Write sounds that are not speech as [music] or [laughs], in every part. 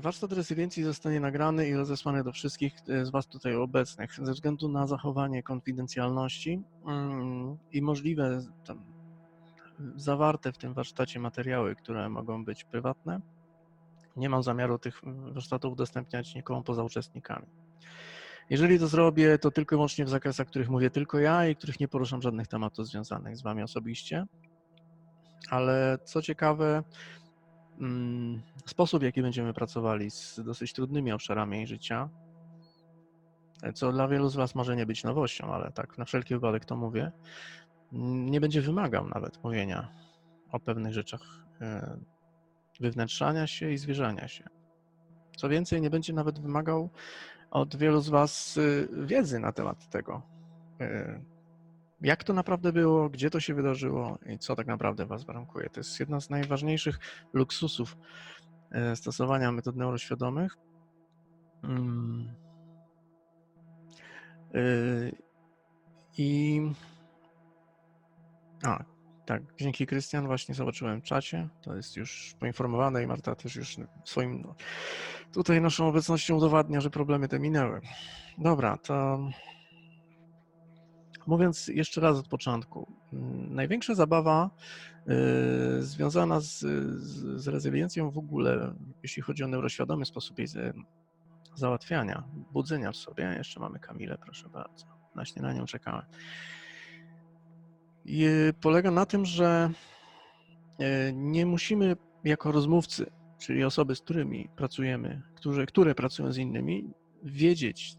Warsztat rezydencji zostanie nagrany i rozesłany do wszystkich e, z Was tutaj obecnych ze względu na zachowanie konfidencjalności mm, i możliwe zawarte w tym warsztacie materiały, które mogą być prywatne. Nie mam zamiaru tych warsztatów udostępniać nikomu poza uczestnikami. Jeżeli to zrobię, to tylko i wyłącznie w zakresach, których mówię tylko ja i których nie poruszam żadnych tematów związanych z Wami osobiście. Ale co ciekawe, mm, sposób, w jaki będziemy pracowali z dosyć trudnymi obszarami życia, co dla wielu z Was może nie być nowością, ale tak na wszelki wypadek to mówię, nie będzie wymagał nawet mówienia o pewnych rzeczach e, wywnętrzania się i zwierzania się. Co więcej, nie będzie nawet wymagał od wielu z Was y, wiedzy na temat tego, jak to naprawdę było, gdzie to się wydarzyło i co tak naprawdę Was warunkuje. To jest jedna z najważniejszych luksusów y, stosowania metod neuroświadomych. Mm. I a, tak, dzięki Krystian właśnie zobaczyłem w czacie, to jest już poinformowane i Marta też już swoim no, tutaj naszą obecnością udowadnia, że problemy te minęły. Dobra, to mówiąc jeszcze raz od początku, mm, największa zabawa y, związana z, z, rezyliencją w ogóle, jeśli chodzi o neuroświadomy sposób jej załatwiania, budzenia w sobie, jeszcze mamy Kamilę, proszę bardzo, na nią czekamy polega na tym, że nie musimy jako rozmówcy, czyli osoby, z którymi pracujemy, które, które pracują z innymi, wiedzieć,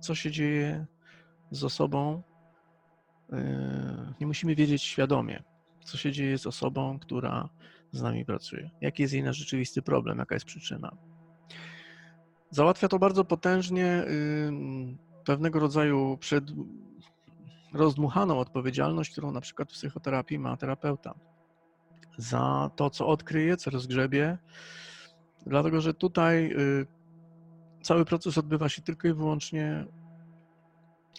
co się dzieje z osobą. E, nie musimy wiedzieć świadomie, co się dzieje z osobą, która z nami pracuje. Jaki jest jej nasz rzeczywisty problem, jaka jest przyczyna. Załatwia to bardzo potężnie pewnego rodzaju przed, rozdmuchaną odpowiedzialność, którą na przykład w psychoterapii ma terapeuta za to, co odkryje, co rozgrzebie, dlatego że tutaj y, cały proces odbywa się tylko i wyłącznie,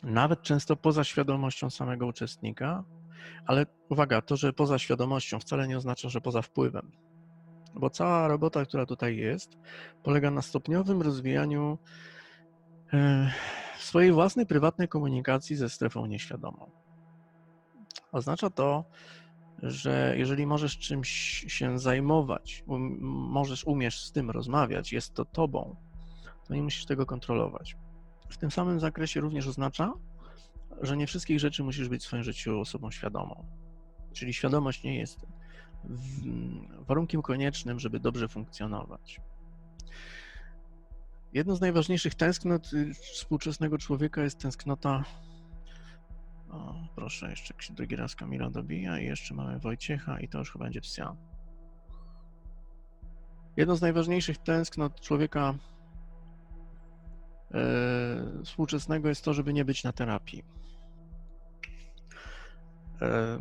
nawet często poza świadomością samego uczestnika, ale uwaga, to, że poza świadomością wcale nie oznacza, że poza wpływem. Bo cała robota, która tutaj jest, polega na stopniowym rozwijaniu y, swojej własnej prywatnej komunikacji ze strefą nieświadomą. Oznacza to, że jeżeli możesz czymś się zajmować, um, możesz, umiesz z tym rozmawiać, jest to tobą, to nie musisz tego kontrolować. W tym samym zakresie również oznacza, że nie wszystkich rzeczy musisz być w swoim życiu osobą świadomą. Czyli świadomość nie jest warunkiem koniecznym, żeby dobrze funkcjonować. Jedną z najważniejszych tęsknot y, współczesnego człowieka jest tęsknota. O, proszę, jeszcze drugi raz Kamila dobija i jeszcze mamy Wojciecha i to już chyba będzie psia. Jedną z najważniejszych tęsknot człowieka współczesnego jest to, żeby nie być na terapii. E,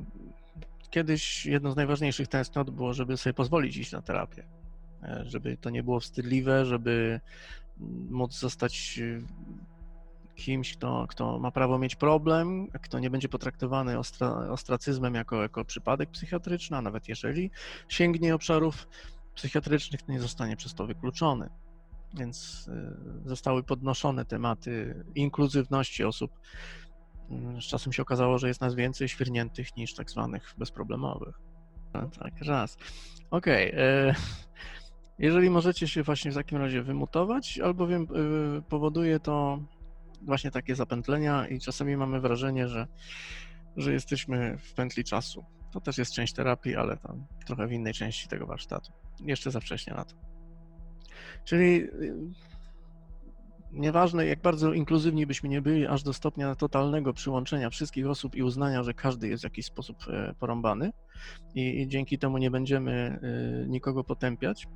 kiedyś jedną z najważniejszych tęsknot było, żeby sobie pozwolić iść na terapię. E, żeby to nie było wstydliwe, żeby móc zostać kimś, kto, kto ma prawo mieć problem, kto nie będzie potraktowany ostra, ostracyzmem jako, jako przypadek psychiatryczny, a nawet jeżeli sięgnie obszarów psychiatrycznych, to nie zostanie przez to wykluczony. Więc y, zostały podnoszone tematy inkluzywności osób. Mm, z czasem się okazało, że jest nas więcej świrniętych niż tak zwanych bezproblemowych. No, tak, raz. Okej. Okay. [laughs] Jeżeli możecie się właśnie w takim razie wymutować, albowiem y, powoduje to właśnie takie zapętlenia i czasami mamy wrażenie, że, że jesteśmy w pętli czasu. To też jest część terapii, ale tam trochę w innej części tego warsztatu. Jeszcze za wcześnie na to. Czyli y, nieważne jak bardzo inkluzywni byśmy nie byli, aż do stopnia totalnego przyłączenia wszystkich osób i uznania, że każdy jest w jakiś sposób e, porąbany. I, i dzięki temu nie będziemy y, nikogo potępiać,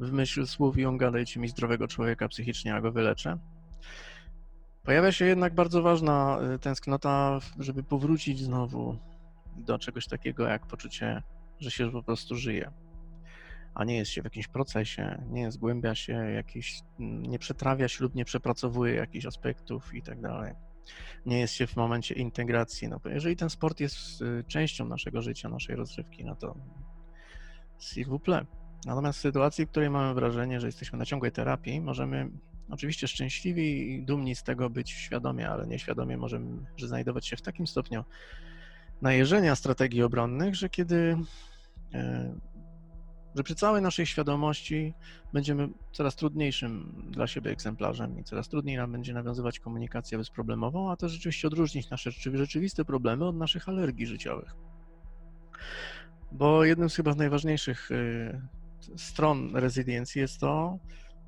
w myśl słów on gadajcie mi zdrowego człowieka psychicznie, a go wyleczę. Pojawia się jednak bardzo ważna y, tęsknota, żeby powrócić znowu do czegoś takiego jak poczucie, że się po prostu żyje, a nie jest się w jakimś procesie, nie zgłębia się jakiś, nie przetrawia się lub nie przepracowuje jakichś aspektów i tak dalej. Nie jest się w momencie integracji. No, jeżeli ten sport jest y, częścią naszego życia, naszej rozrywki, no to s'il. Natomiast w sytuacji, w której mamy wrażenie, że jesteśmy na ciągłej terapii, możemy oczywiście szczęśliwi i dumni z tego być świadomie, ale nieświadomie możemy że znajdować się w takim stopniu najeżenia strategii obronnych, że kiedy e, że przy całej naszej świadomości będziemy coraz trudniejszym dla siebie egzemplarzem i coraz trudniej nam będzie nawiązywać komunikację bezproblemową, a to rzeczywiście odróżnić nasze rzeczywiste problemy od naszych alergii życiowych. Bo jednym z chyba najważniejszych y, stron rezydencji jest to,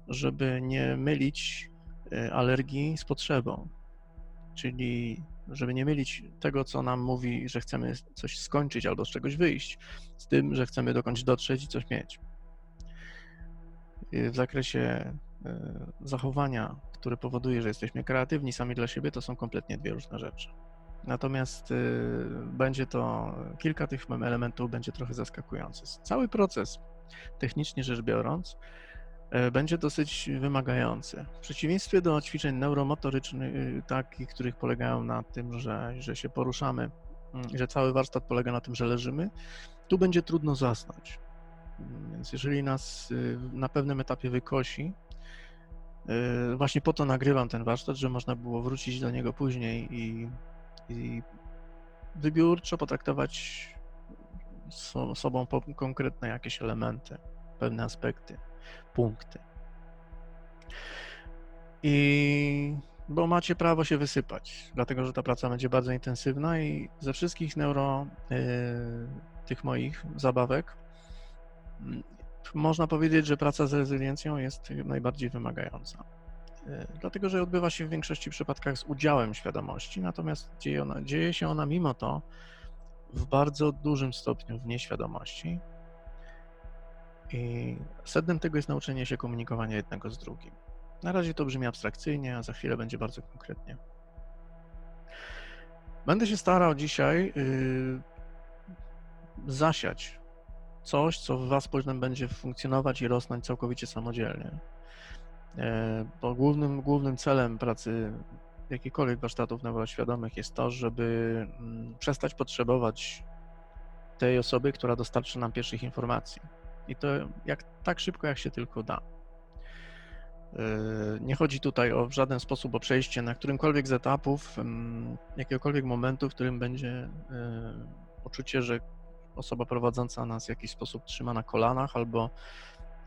żeby nie mylić y, alergii z potrzebą. Czyli żeby nie mylić tego, co nam mówi, że chcemy coś skończyć albo z czegoś wyjść, z tym, że chcemy dokądś dotrzeć i coś mieć. W zakresie e, zachowania, które powoduje, że jesteśmy kreatywni sami dla siebie, to są kompletnie dwie różne rzeczy. Natomiast e, będzie to, kilka tych elementów będzie trochę zaskakujący. Cały proces, technicznie rzecz biorąc, będzie dosyć wymagający. W przeciwieństwie do ćwiczeń neuromotorycznych, y, takich, których polegają na tym, że, że się poruszamy, mm, że cały warsztat polega na tym, że leżymy, tu będzie trudno zasnąć. Mm, więc jeżeli nas y, na pewnym etapie wykosi, y, właśnie po to nagrywam ten warsztat, że można było wrócić do niego później i, i wybiórczo potraktować sobą konkretne jakieś elementy, pewne aspekty punkty. I bo macie prawo się wysypać, dlatego że ta praca będzie bardzo intensywna i ze wszystkich neuro yy, tych moich zabawek yy, można powiedzieć, że praca z rezyliencją jest najbardziej wymagająca. Yy, dlatego, że odbywa się w większości przypadkach z udziałem świadomości, natomiast dzieje, ona, dzieje się ona mimo to w bardzo dużym stopniu w nieświadomości, i sednem tego jest nauczenie się komunikowania jednego z drugim. Na razie to brzmi abstrakcyjnie, a za chwilę będzie bardzo konkretnie. Będę się starał dzisiaj yy, zasiać coś, co w Was później będzie funkcjonować i rosnąć całkowicie samodzielnie. Yy, bo głównym, głównym celem pracy jakichkolwiek warsztatów neuroświadomych jest to, żeby yy, przestać potrzebować tej osoby, która dostarczy nam pierwszych informacji i to jak, tak szybko, jak się tylko da. Yy, nie chodzi tutaj o w żaden sposób o przejście na którymkolwiek z etapów, jakiegokolwiek momentu, w którym będzie yy, poczucie, że osoba prowadząca nas w jakiś sposób trzyma na kolanach albo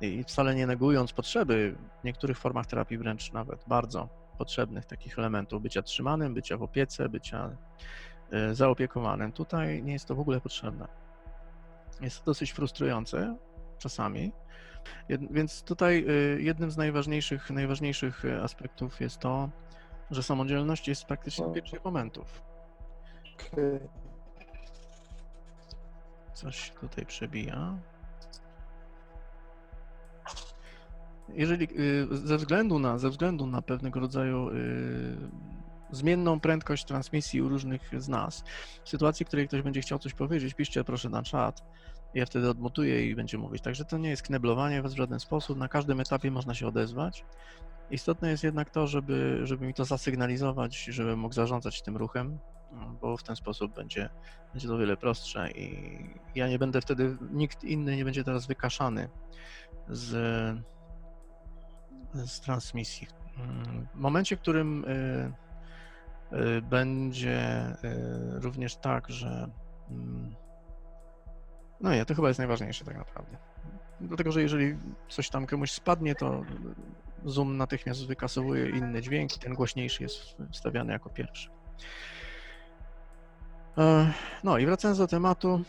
i wcale nie negując potrzeby w niektórych formach terapii wręcz nawet bardzo potrzebnych takich elementów bycia trzymanym, bycia w opiece, bycia yy, zaopiekowanym. Tutaj nie jest to w ogóle potrzebne. Jest to dosyć frustrujące, czasami. Więc tutaj y, jednym z najważniejszych, najważniejszych y, aspektów jest to, że samodzielność jest praktycznie od pierwszych momentów. Coś tutaj przebija. Jeżeli y, ze względu na, ze względu na pewnego rodzaju zmienną prędkość transmisji u różnych z nas, w sytuacji, w której ktoś będzie chciał coś powiedzieć, piszcie proszę na czat ja wtedy odmutuję i będzie mówić. Także to nie jest kneblowanie w żaden sposób. Na każdym etapie można się odezwać. Istotne jest jednak to, żeby, żeby mi to zasygnalizować, żebym mógł zarządzać tym ruchem, bo w ten sposób będzie, będzie to wiele prostsze i ja nie będę wtedy, nikt inny nie będzie teraz wykaszany z, z transmisji. W momencie, w którym y, y, będzie y, również tak, że mm, no nie, to chyba jest najważniejsze tak naprawdę. Dlatego, że jeżeli coś tam komuś spadnie, to Zoom natychmiast wykasowuje inny dźwięk i ten głośniejszy jest wstawiany jako pierwszy. No i wracając do tematu,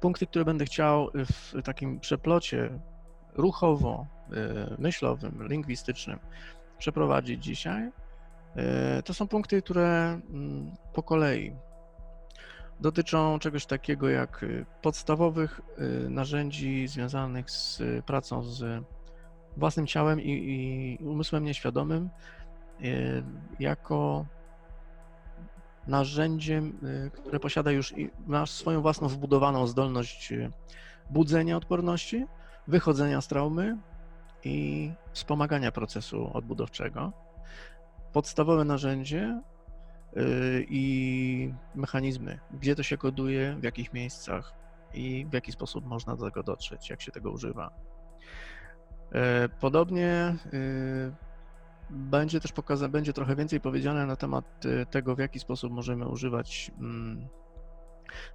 punkty, które będę chciał w takim przeplocie ruchowo, e, lingwistycznym przeprowadzić dzisiaj, e, to są punkty, które mm, po kolei dotyczą czegoś takiego jak y, podstawowych y, narzędzi związanych z pracą z własnym ciałem i, i umysłem nieświadomym y, jako narzędziem, które posiada już ma swoją własną wbudowaną zdolność budzenia odporności, wychodzenia z traumy i wspomagania procesu odbudowczego. Podstawowe narzędzie Y, i mechanizmy, gdzie to się koduje, w jakich miejscach, i w jaki sposób można do tego dotrzeć, jak się tego używa. E, Podobnie y, będzie też pokazane, będzie trochę więcej powiedziane na temat y, tego, w jaki sposób możemy używać mm,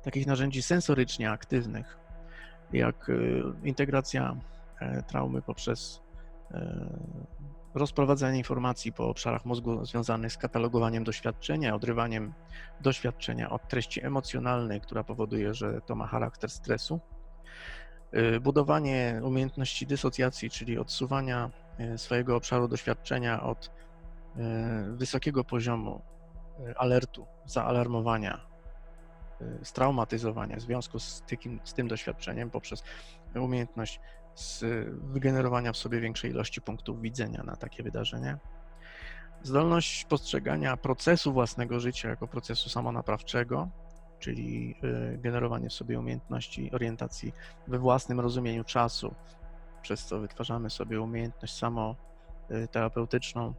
takich narzędzi sensorycznie aktywnych, jak y, integracja e, traumy poprzez e, rozprowadzanie informacji po obszarach mózgu związanych z katalogowaniem doświadczenia, odrywaniem doświadczenia od treści emocjonalnej, która powoduje, że to ma charakter stresu. Y, Budowanie umiejętności dysocjacji, czyli odsuwania y, swojego obszaru doświadczenia od y, wysokiego poziomu alertu, zaalarmowania, straumatyzowania w związku z, z tym doświadczeniem poprzez umiejętność z wygenerowania w sobie większej ilości punktów widzenia na takie wydarzenie. Zdolność postrzegania procesu własnego życia jako procesu samonaprawczego, czyli y, generowanie w sobie umiejętności orientacji we własnym rozumieniu czasu, przez co wytwarzamy sobie umiejętność samoterapeutyczną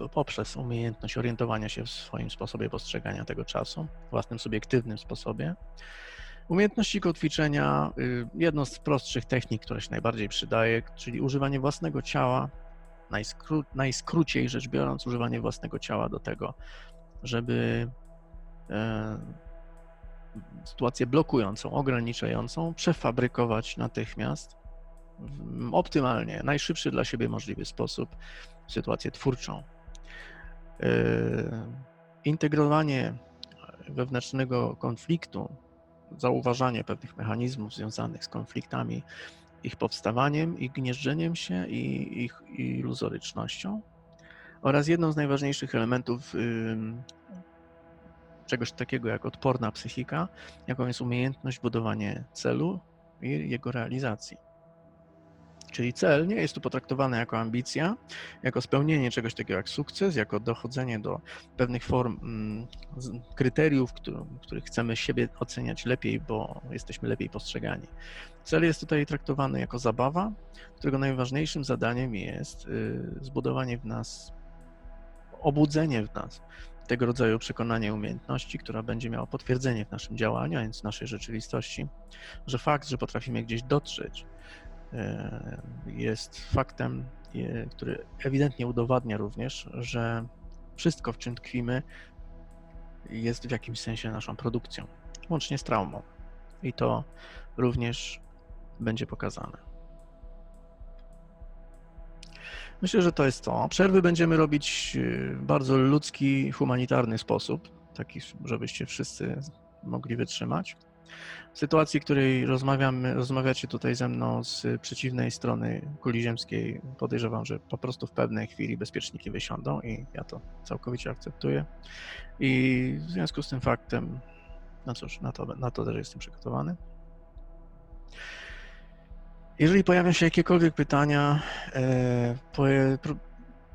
w- poprzez umiejętność orientowania się w swoim sposobie postrzegania tego czasu, własnym subiektywnym sposobie. Umiejętności kotwiczenia, y, jedną z prostszych technik, która się najbardziej przydaje, czyli używanie własnego ciała, najskró, najskróciej rzecz biorąc, używanie własnego ciała do tego, żeby e, sytuację blokującą, ograniczającą przefabrykować natychmiast w optymalnie, najszybszy dla siebie możliwy sposób sytuację twórczą. E, Integrowanie wewnętrznego konfliktu, zauważanie pewnych mechanizmów związanych z konfliktami, ich powstawaniem, ich gnieżdżeniem się i ich iluzorycznością oraz jedną z najważniejszych elementów czegoś takiego jak odporna psychika, jaką jest umiejętność budowania celu i jego realizacji. Czyli cel nie jest tu potraktowany jako ambicja, jako spełnienie czegoś takiego jak sukces, jako dochodzenie do pewnych form, mm, kryteriów, których chcemy siebie oceniać lepiej, bo jesteśmy lepiej postrzegani. Cel jest tutaj traktowany jako zabawa, którego najważniejszym zadaniem jest y, zbudowanie w nas, obudzenie w nas tego rodzaju przekonania i umiejętności, która będzie miała potwierdzenie w naszym działaniu, a więc w naszej rzeczywistości, że fakt, że potrafimy gdzieś dotrzeć, jest faktem, e, który ewidentnie udowadnia również, że wszystko, w czym tkwimy, jest w jakimś sensie naszą produkcją, łącznie z traumą. I to również będzie pokazane. Myślę, że to jest to. Przerwy będziemy robić w bardzo ludzki, humanitarny sposób, taki, żebyście wszyscy mogli wytrzymać. Sytuacji, w której rozmawiacie tutaj ze mną z przeciwnej strony kuli ziemskiej, podejrzewam, że po prostu w pewnej chwili bezpieczniki wysiądą i ja to całkowicie akceptuję. I w związku z tym faktem, no cóż, na to, na to też jestem przygotowany. Jeżeli pojawią się jakiekolwiek pytania, e,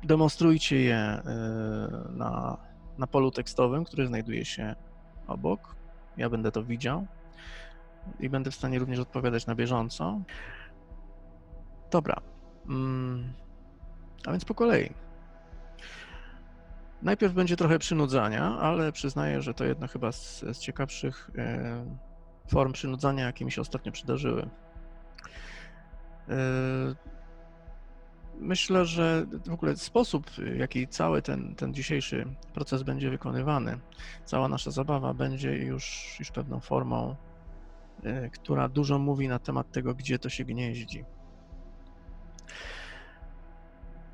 demonstrujcie je e, na, na polu tekstowym, który znajduje się obok. Ja będę to widział i będę w stanie również odpowiadać na bieżąco. Dobra. Mm, A więc po kolei. Najpierw będzie trochę przynudzania, ale przyznaję, że to jedna chyba z, z ciekawszych e, form przynudzania, jakie mi się ostatnio przydarzyły. E, Myślę, że w ogóle sposób, w jaki cały ten, ten dzisiejszy proces będzie wykonywany, cała nasza zabawa będzie już, już pewną formą, która dużo mówi na temat tego, gdzie to się gnieździ.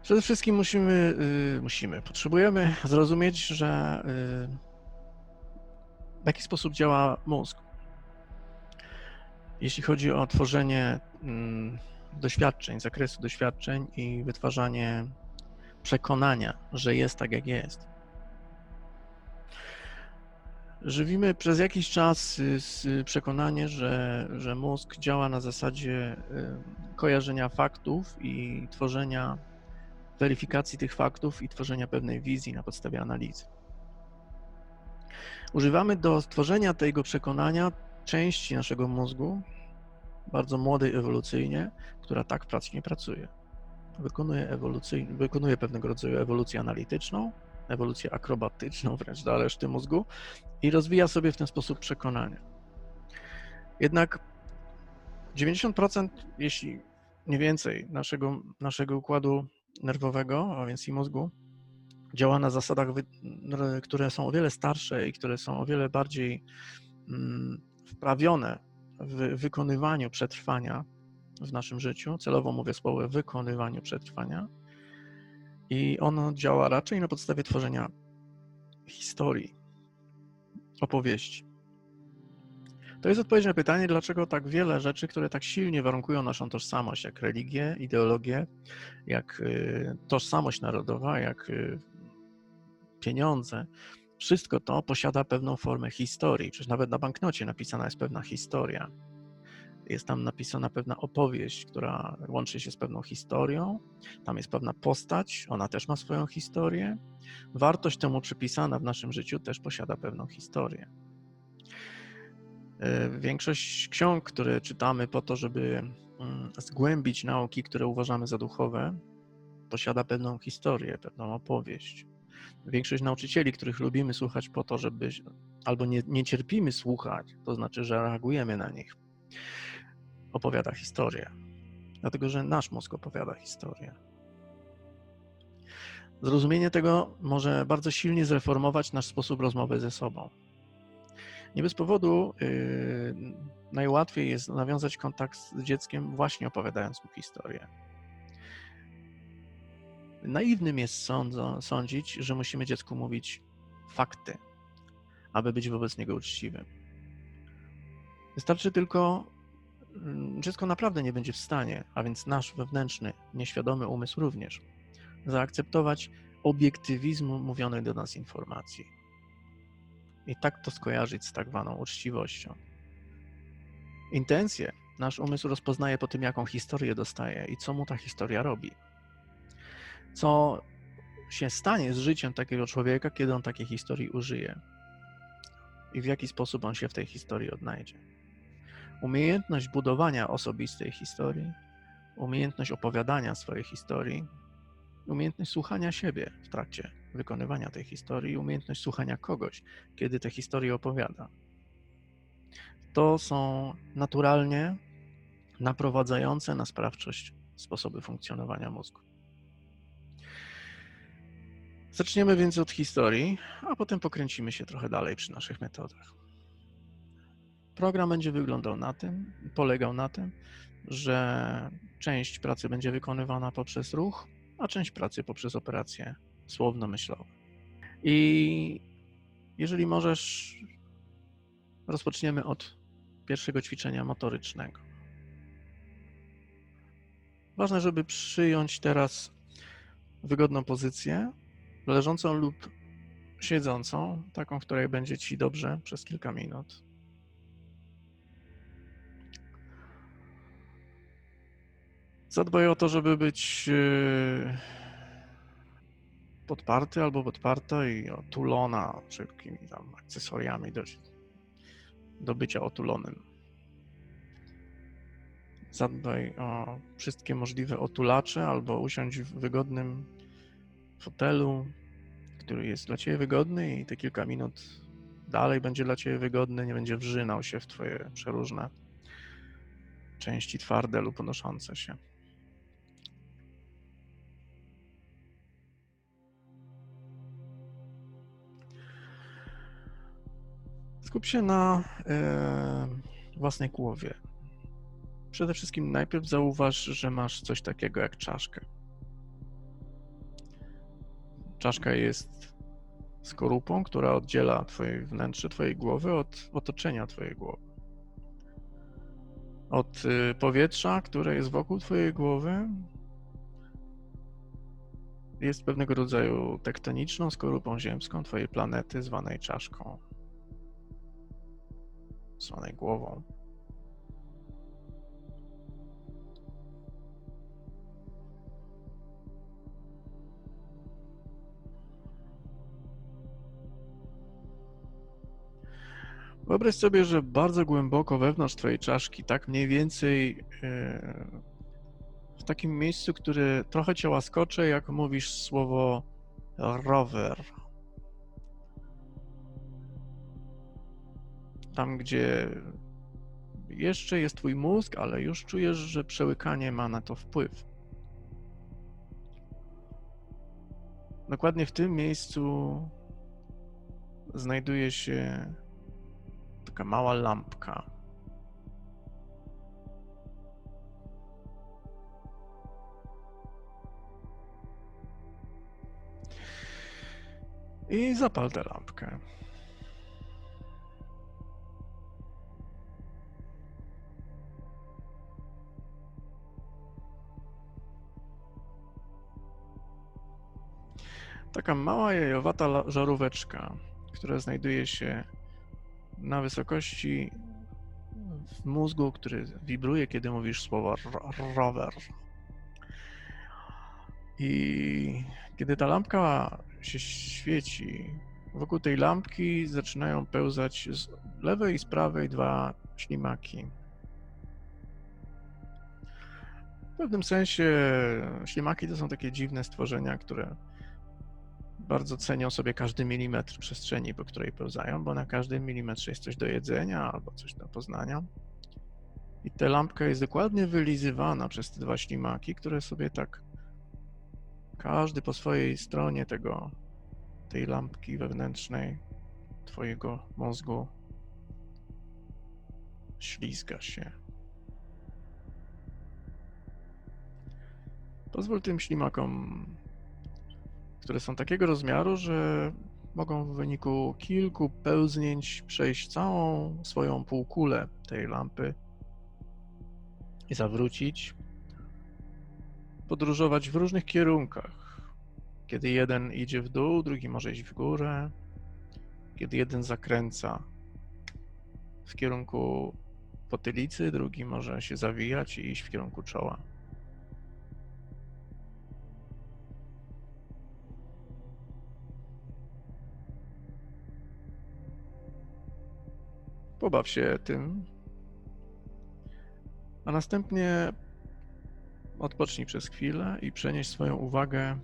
Przede wszystkim musimy, y, musimy, potrzebujemy zrozumieć, że y, w jaki sposób działa mózg. Jeśli chodzi o tworzenie mm, doświadczeń, zakresu doświadczeń i wytwarzanie przekonania, że jest tak, jak jest. Żywimy przez jakiś czas y, s- przekonanie, że, że mózg działa na zasadzie y, kojarzenia faktów i tworzenia weryfikacji tych faktów i tworzenia pewnej wizji na podstawie analizy. Używamy do stworzenia tego przekonania części naszego mózgu, bardzo młodej ewolucyjnie, która tak prac nie pracuje. Wykonuje, ewolucyj, wykonuje pewnego rodzaju ewolucję analityczną, ewolucję akrobatyczną wręcz do reszty mózgu i rozwija sobie w ten sposób przekonania. Jednak 90%, jeśli nie więcej, naszego, naszego układu nerwowego, a więc i mózgu, działa na zasadach, które są o wiele starsze i które są o wiele bardziej mm, wprawione w wykonywaniu przetrwania w naszym życiu. Celowo mówię słowo wykonywaniu przetrwania. I ono działa raczej na podstawie tworzenia historii, opowieści. To jest odpowiedź na pytanie, dlaczego tak wiele rzeczy, które tak silnie warunkują naszą tożsamość, jak religię, ideologię, jak y, tożsamość narodowa, jak y, pieniądze, wszystko to posiada pewną formę historii. Przecież nawet na banknocie napisana jest pewna historia. Jest tam napisana pewna opowieść, która łączy się z pewną historią. Tam jest pewna postać, ona też ma swoją historię. Wartość temu przypisana w naszym życiu też posiada pewną historię. E, większość ksiąg, które czytamy po to, żeby mm, zgłębić nauki, które uważamy za duchowe, posiada pewną historię, pewną opowieść. Większość nauczycieli, których lubimy słuchać po to, żeby albo nie, nie cierpimy słuchać, to znaczy, że reagujemy na nich, opowiada historię. Dlatego, że nasz mózg opowiada historię. Zrozumienie tego może bardzo silnie zreformować nasz sposób rozmowy ze sobą. Nie bez powodu yy, najłatwiej jest nawiązać kontakt z dzieckiem właśnie opowiadając mu historię. Naiwnym jest sądzo, sądzić, że musimy dziecku mówić fakty, aby być wobec niego uczciwym. Wystarczy tylko, dziecko naprawdę nie będzie w stanie, a więc nasz wewnętrzny, nieświadomy umysł również, zaakceptować obiektywizmu mówionej do nas informacji. I tak to skojarzyć z tak zwaną uczciwością. Intencje nasz umysł rozpoznaje po tym, jaką historię dostaje i co mu ta historia robi co się stanie z życiem takiego człowieka, kiedy on takiej historii użyje i w jaki sposób on się w tej historii odnajdzie. Umiejętność budowania osobistej historii, umiejętność opowiadania swojej historii, umiejętność słuchania siebie w trakcie wykonywania tej historii, umiejętność słuchania kogoś, kiedy tę historię opowiada. To są naturalnie naprowadzające na sprawczość sposoby funkcjonowania mózgu. Zaczniemy więc od historii, a potem pokręcimy się trochę dalej przy naszych metodach. Program będzie wyglądał na tym, polegał na tym, że część pracy będzie wykonywana poprzez ruch, a część pracy poprzez operacje słowno-myślowe. I jeżeli możesz, rozpoczniemy od pierwszego ćwiczenia motorycznego. Ważne, żeby przyjąć teraz wygodną pozycję, leżącą lub siedzącą, taką, w której będzie ci dobrze przez kilka minut. Zadbaj o to, żeby być e, podparty albo podparta i otulona szybkimi tam akcesoriami do, do bycia otulonym. Zadbaj o wszystkie możliwe otulacze albo usiądź w wygodnym fotelu, który jest dla Ciebie wygodny i te kilka minut dalej będzie dla Ciebie wygodny, nie będzie wrzynał się w Twoje przeróżne części twarde lub unoszące się. Skup się na e, własnej głowie. Przede wszystkim najpierw zauważ, że masz coś takiego jak czaszkę. Czaszka jest skorupą, która oddziela twoje wnętrze twojej głowy od otoczenia twojej głowy. Od y, powietrza, które jest wokół twojej głowy, jest pewnego rodzaju tektoniczną skorupą ziemską twojej planety, zwanej czaszką, zwanej głową. Wyobraź sobie, że bardzo głęboko wewnątrz twojej czaszki, tak mniej więcej e, w takim miejscu, które trochę cię łaskocze, jak mówisz słowo rower. Tam, gdzie Jeszcze jest twój mózg, ale już czujesz, że przełykanie ma na to wpływ. Dokładnie w tym miejscu znajduje się taka mała lampka. I zapal tę lampkę. Taka mała jajowata żaróweczka, która znajduje się na wysokości w mózgu, który wibruje, kiedy mówisz słowo ro- rower. I kiedy ta lampka się świeci, wokół tej lampki zaczynają pełzać z lewej i z prawej dwa ślimaki. W pewnym sensie ślimaki to są takie dziwne stworzenia, które bardzo cenią sobie każdy milimetr przestrzeni, po której pełzają, bo na każdym milimetrze jest coś do jedzenia albo coś do poznania. I ta lampka jest dokładnie wylizywana przez te dwa ślimaki, które sobie tak każdy po swojej stronie tego, tej lampki wewnętrznej twojego mózgu ślizga się. Pozwól tym ślimakom które są takiego rozmiaru, że mogą w wyniku kilku pełznięć przejść całą swoją półkulę tej lampy i zawrócić, podróżować w różnych kierunkach. Kiedy jeden idzie w dół, drugi może iść w górę. Kiedy jeden zakręca w kierunku potylicy, drugi może się zawijać i iść w kierunku czoła. Pobaw się tym. A następnie odpocznij przez chwilę i przenieś swoją uwagę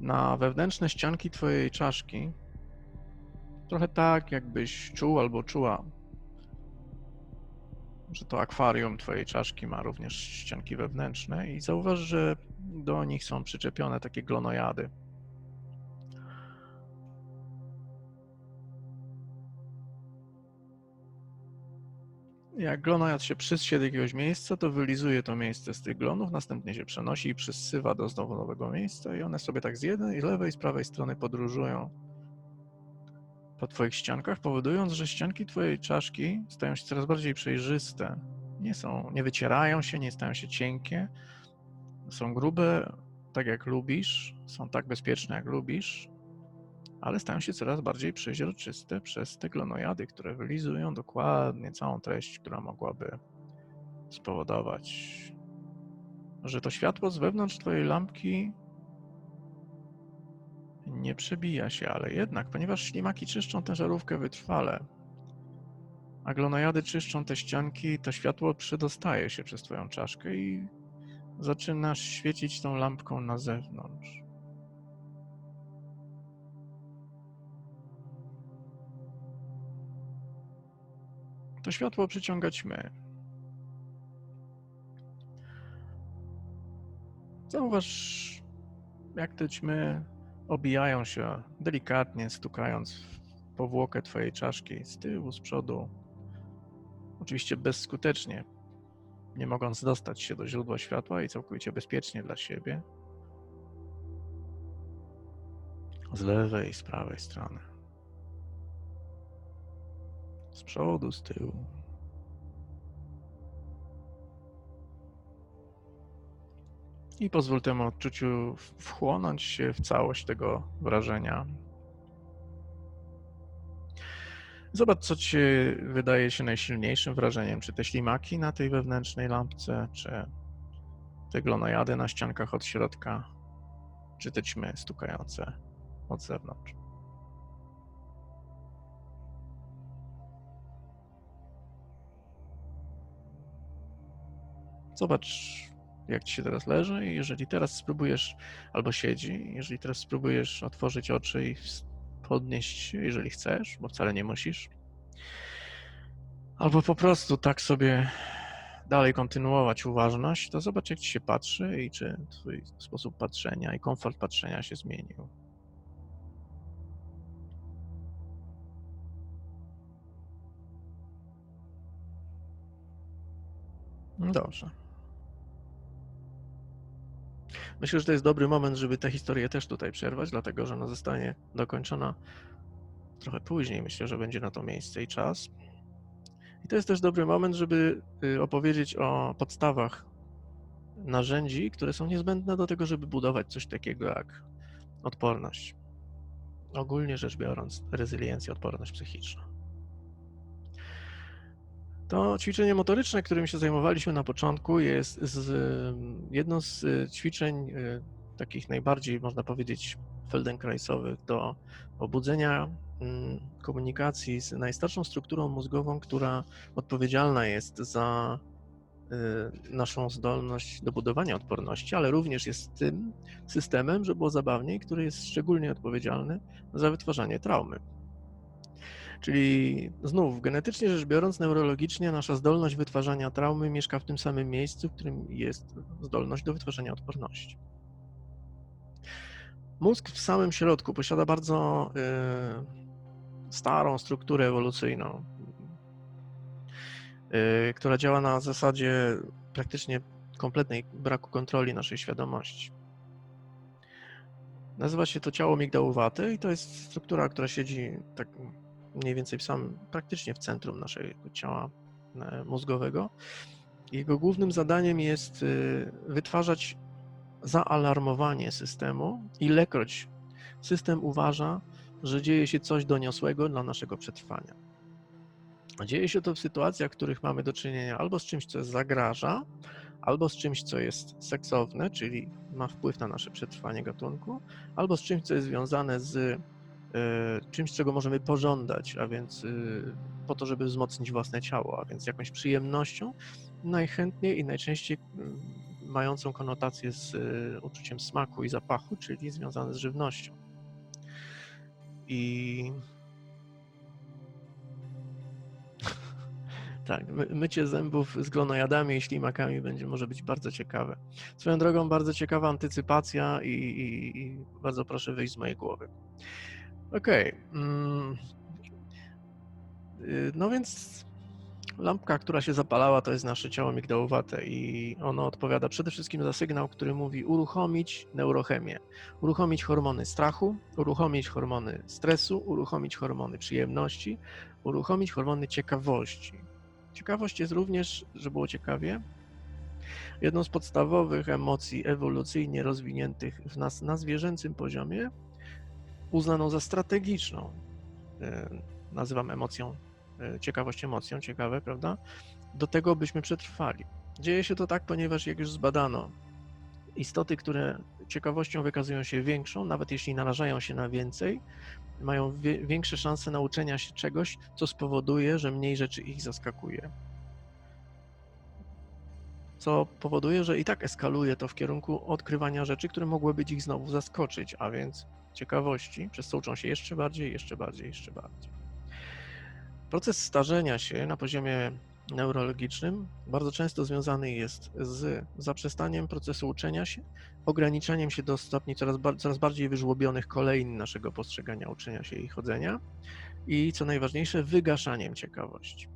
na wewnętrzne ścianki Twojej czaszki. Trochę tak, jakbyś czuł albo czuła, że to akwarium Twojej czaszki ma również ścianki wewnętrzne, i zauważ, że do nich są przyczepione takie glonojady. Jak glonojad się przyssie do jakiegoś miejsca, to wylizuje to miejsce z tych glonów, następnie się przenosi i przysywa do znowu nowego miejsca i one sobie tak z jednej, z lewej, z prawej strony podróżują po twoich ściankach, powodując, że ścianki twojej czaszki stają się coraz bardziej przejrzyste. Nie są, nie wycierają się, nie stają się cienkie. Są grube, tak jak lubisz, są tak bezpieczne, jak lubisz, ale stają się coraz bardziej przeźroczyste przez te glonojady, które wylizują dokładnie całą treść, która mogłaby spowodować, że to światło z wewnątrz twojej lampki nie przebija się, ale jednak, ponieważ ślimaki czyszczą tę żarówkę wytrwale, a glonojady czyszczą te ścianki, to światło przedostaje się przez twoją czaszkę i zaczynasz świecić tą lampką na zewnątrz. To światło przyciąga ćmy. Zauważ, jak te ćmy obijają się delikatnie, stukając w powłokę twojej czaszki z tyłu, z przodu. Oczywiście bezskutecznie, nie mogąc dostać się do źródła światła i całkowicie bezpiecznie dla siebie. Z lewej, z prawej strony. Przodu, z tyłu. I pozwól temu odczuciu wchłonąć się w całość tego wrażenia. Zobacz, co ci wydaje się najsilniejszym wrażeniem. Czy te ślimaki na tej wewnętrznej lampce, czy te glonojady na ściankach od środka, czy te ćmy stukające od zewnątrz. Zobacz, jak ci się teraz leży i jeżeli teraz spróbujesz, albo siedzi, jeżeli teraz spróbujesz otworzyć oczy i podnieść jeżeli chcesz, bo wcale nie musisz, albo po prostu tak sobie dalej kontynuować uważność, to zobacz, jak ci się patrzy i czy twój sposób patrzenia i komfort patrzenia się zmienił. No Dobrze. Myślę, że to jest dobry moment, żeby tę historię też tutaj przerwać, dlatego że ona zostanie dokończona trochę później. Myślę, że będzie na to miejsce i czas. I to jest też dobry moment, żeby y, opowiedzieć o podstawach narzędzi, które są niezbędne do tego, żeby budować coś takiego jak odporność. Ogólnie rzecz biorąc, rezyliencję, odporność psychiczna. To ćwiczenie motoryczne, którym się zajmowaliśmy na początku, jest z, jedno z y, ćwiczeń y, takich najbardziej, można powiedzieć, feldenkraisowych do obudzenia mm, komunikacji z najstarszą strukturą mózgową, która odpowiedzialna jest za y, naszą zdolność do budowania odporności, ale również jest tym systemem, że było zabawniej, który jest szczególnie odpowiedzialny za wytwarzanie traumy. Czyli znów, genetycznie rzecz biorąc, neurologicznie nasza zdolność wytwarzania traumy mieszka w tym samym miejscu, w którym jest zdolność do wytwarzania odporności. Mózg w samym środku posiada bardzo y, starą strukturę ewolucyjną, y, która działa na zasadzie praktycznie kompletnej braku kontroli naszej świadomości. Nazywa się to ciało migdałowate i to jest struktura, która siedzi tak mniej więcej w samym, praktycznie w centrum naszego ciała e, mózgowego. Jego głównym zadaniem jest y, wytwarzać zaalarmowanie systemu, ilekroć system uważa, że dzieje się coś doniosłego dla naszego przetrwania. Dzieje się to w sytuacjach, w których mamy do czynienia albo z czymś, co zagraża, albo z czymś, co jest seksowne, czyli ma wpływ na nasze przetrwanie gatunku, albo z czymś, co jest związane z E, czymś, czego możemy pożądać, a więc y, po to, żeby wzmocnić własne ciało, a więc jakąś przyjemnością, najchętniej i najczęściej mm, mającą konotację z y, uczuciem smaku i zapachu, czyli związane z żywnością. I [laughs] tak, my, mycie zębów z glonojadami i ślimakami będzie może być bardzo ciekawe. Swoją drogą bardzo ciekawa antycypacja i, i, i bardzo proszę wyjść z mojej głowy. Okej. Okay. Mm. No więc lampka, która się zapalała, to jest nasze ciało migdałowate i ono odpowiada przede wszystkim za sygnał, który mówi uruchomić neurochemię, uruchomić hormony strachu, uruchomić hormony stresu, uruchomić hormony przyjemności, uruchomić hormony ciekawości. Ciekawość jest również, żeby było ciekawie, jedną z podstawowych emocji ewolucyjnie rozwiniętych w nas na zwierzęcym poziomie, uznaną za strategiczną. E, nazywam emocją, e, ciekawość emocją, ciekawe, prawda? Do tego, byśmy przetrwali. Dzieje się to tak, ponieważ jak już zbadano, istoty, które ciekawością wykazują się większą, nawet jeśli narażają się na więcej, mają większe szanse nauczenia się czegoś, co spowoduje, że mniej rzeczy ich zaskakuje. Co powoduje, że i tak eskaluje to w kierunku odkrywania rzeczy, które mogłyby ich znowu zaskoczyć, a więc ciekawości, przez co uczą się jeszcze bardziej, jeszcze bardziej, jeszcze bardziej. Proces starzenia się na poziomie neurologicznym bardzo często związany jest z zaprzestaniem procesu uczenia się, ograniczaniem się do stopni coraz, coraz bardziej wyżłobionych kolejn naszego postrzegania uczenia się i chodzenia i co najważniejsze, wygaszaniem ciekawości.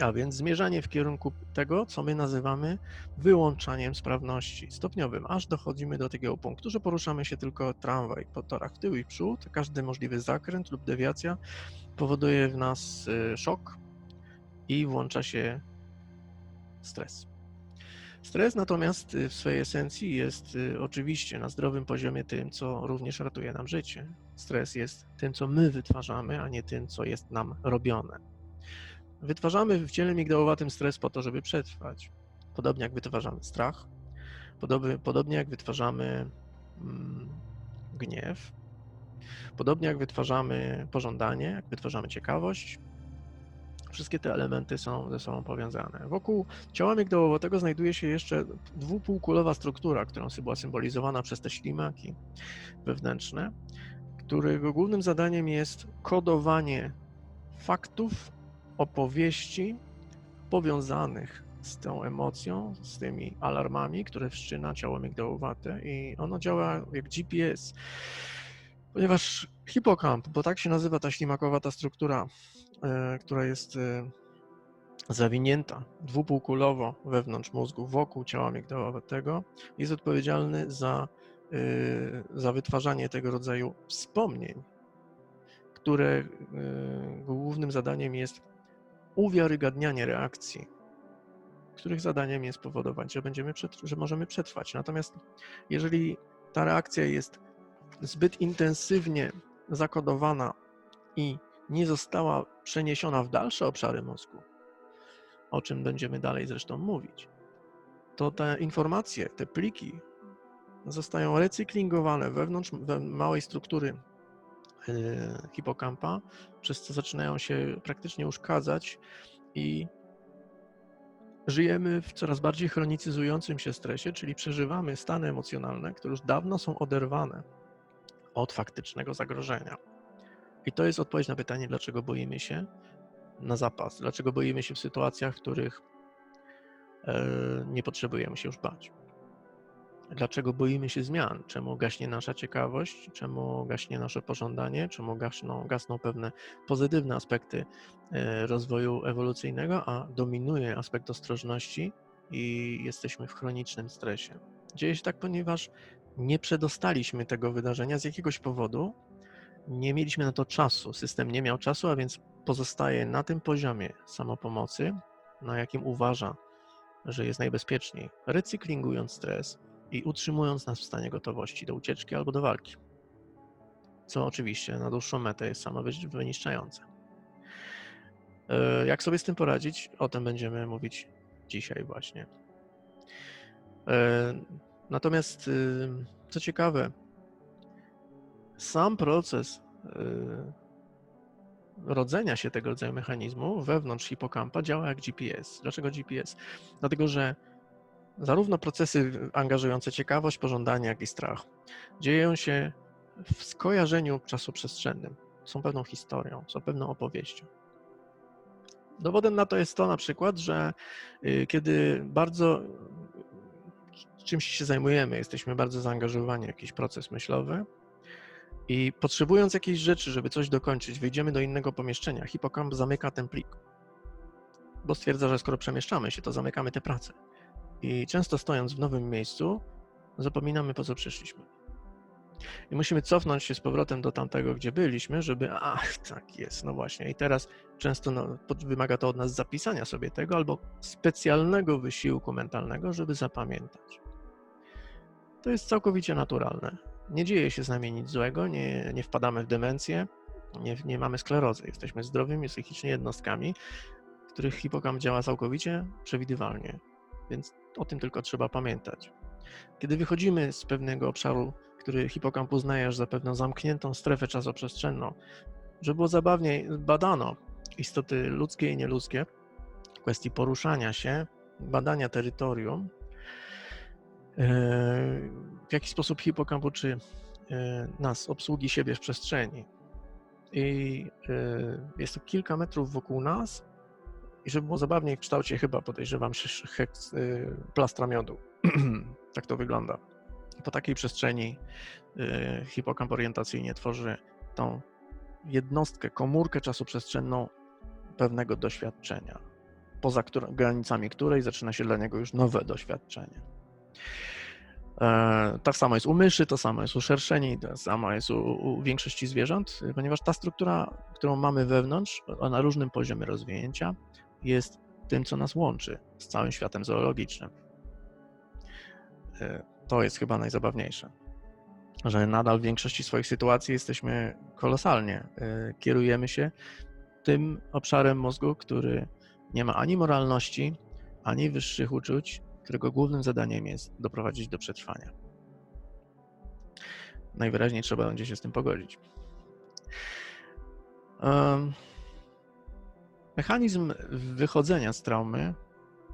A więc zmierzanie w kierunku tego, co my nazywamy wyłączaniem sprawności stopniowym, aż dochodzimy do takiego punktu, że poruszamy się tylko tramwaj po torach w tył i przód. Każdy możliwy zakręt lub dewiacja powoduje w nas y, szok i włącza się stres. Stres natomiast y, w swojej esencji jest y, oczywiście na zdrowym poziomie tym, co również ratuje nam życie. Stres jest tym, co my wytwarzamy, a nie tym, co jest nam robione. Wytwarzamy w ciele migdałowatym stres po to, żeby przetrwać. Podobnie jak wytwarzamy strach, podobnie, podobnie jak wytwarzamy mm, gniew, podobnie jak wytwarzamy pożądanie, jak wytwarzamy ciekawość. Wszystkie te elementy są ze sobą powiązane. Wokół ciała migdałowatego znajduje się jeszcze dwupółkulowa struktura, która była symbolizowana przez te ślimaki wewnętrzne, którego głównym zadaniem jest kodowanie faktów opowieści powiązanych z tą emocją, z tymi alarmami, które wszczyna ciało migdałowate i ono działa jak GPS, ponieważ hipokamp, bo tak się nazywa ta ślimakowata struktura, e, która jest e, zawinięta dwupółkulowo wewnątrz mózgu, wokół ciała migdałowatego, jest odpowiedzialny za, e, za wytwarzanie tego rodzaju wspomnień, które głównym zadaniem jest uwiarygadnianie reakcji których zadaniem jest powodować, że, będziemy że możemy przetrwać. Natomiast jeżeli ta reakcja jest zbyt intensywnie zakodowana i nie została przeniesiona w dalsze obszary mózgu, o czym będziemy dalej zresztą mówić, to te informacje, te pliki zostają recyklingowane wewnątrz we małej struktury hipokampa, przez co zaczynają się praktycznie uszkadzać i Żyjemy w coraz bardziej chronicyzującym się stresie, czyli przeżywamy stany emocjonalne, które już dawno są oderwane od faktycznego zagrożenia. I to jest odpowiedź na pytanie, dlaczego boimy się na zapas, dlaczego boimy się w sytuacjach, w których e, nie potrzebujemy się już bać. Dlaczego boimy się zmian? Czemu gaśnie nasza ciekawość? Czemu gaśnie nasze pożądanie? Czemu gasną, gasną pewne pozytywne aspekty e, rozwoju ewolucyjnego, a dominuje aspekt ostrożności i jesteśmy w chronicznym stresie? Dzieje się tak, ponieważ nie przedostaliśmy tego wydarzenia z jakiegoś powodu, nie mieliśmy na to czasu, system nie miał czasu, a więc pozostaje na tym poziomie samopomocy, na jakim uważa, że jest najbezpieczniej, recyklingując stres, i utrzymując nas w stanie gotowości do ucieczki albo do walki. Co oczywiście na dłuższą metę jest samo wyniszczające. E, jak sobie z tym poradzić? O tym będziemy mówić dzisiaj właśnie. E, natomiast, y, co ciekawe, sam proces y, rodzenia się tego rodzaju mechanizmu wewnątrz hipokampa działa jak GPS. Dlaczego GPS? Dlatego, że Zarówno procesy angażujące ciekawość, pożądanie, jak i strach dzieją się w skojarzeniu czasoprzestrzennym. Są pewną historią, są pewną opowieścią. Dowodem na to jest to na przykład, że y, kiedy bardzo czymś się zajmujemy, jesteśmy bardzo zaangażowani w jakiś proces myślowy i potrzebując jakiejś rzeczy, żeby coś dokończyć, wyjdziemy do innego pomieszczenia, hipokamp zamyka ten plik, bo stwierdza, że skoro przemieszczamy się, to zamykamy tę pracę. I często stojąc w nowym miejscu, zapominamy po co przyszliśmy. I musimy cofnąć się z powrotem do tamtego, gdzie byliśmy, żeby, ach, [laughs] tak jest, no właśnie. I teraz często no, wymaga to od nas zapisania sobie tego albo specjalnego wysiłku mentalnego, żeby zapamiętać. To jest całkowicie naturalne. Nie dzieje się z nami nic złego, nie, nie wpadamy w demencję, nie, nie mamy sklerozy. Jesteśmy zdrowymi psychicznie jednostkami, których hipokamp działa całkowicie przewidywalnie. Więc o tym tylko trzeba pamiętać. Kiedy wychodzimy z pewnego obszaru, który hipokamp uznaje za pewną zamkniętą strefę czasoprzestrzenną, żeby było zabawniej, badano istoty ludzkie i nieludzkie kwestii poruszania się, badania terytorium, e, w jaki sposób hipokamp uczy e, nas obsługi siebie w przestrzeni. I e, jest to kilka metrów wokół nas, i żeby było zabawniej w kształcie chyba podejrzewam heks, y, plastra miodu. [clears throat] tak to wygląda. Po takiej przestrzeni y, hipokamp orientacyjnie tworzy tą jednostkę, komórkę czasu przestrzenną pewnego doświadczenia, poza który, granicami której zaczyna się dla niego już nowe doświadczenie. E, tak samo jest u myszy, to samo jest u szerszeni, to samo jest u, u, większości zwierząt, ponieważ ta struktura, którą mamy wewnątrz, na różnym poziomie rozwinięcia, jest tym, co nas łączy z całym światem zoologicznym. E, to jest chyba najzabawniejsze, że nadal w większości swoich sytuacji jesteśmy kolosalnie. E, kierujemy się tym obszarem mózgu, który nie ma ani moralności, ani wyższych uczuć, którego głównym zadaniem jest doprowadzić do przetrwania. Najwyraźniej trzeba będzie się z tym pogodzić. Um, Mechanizm wychodzenia z traumy,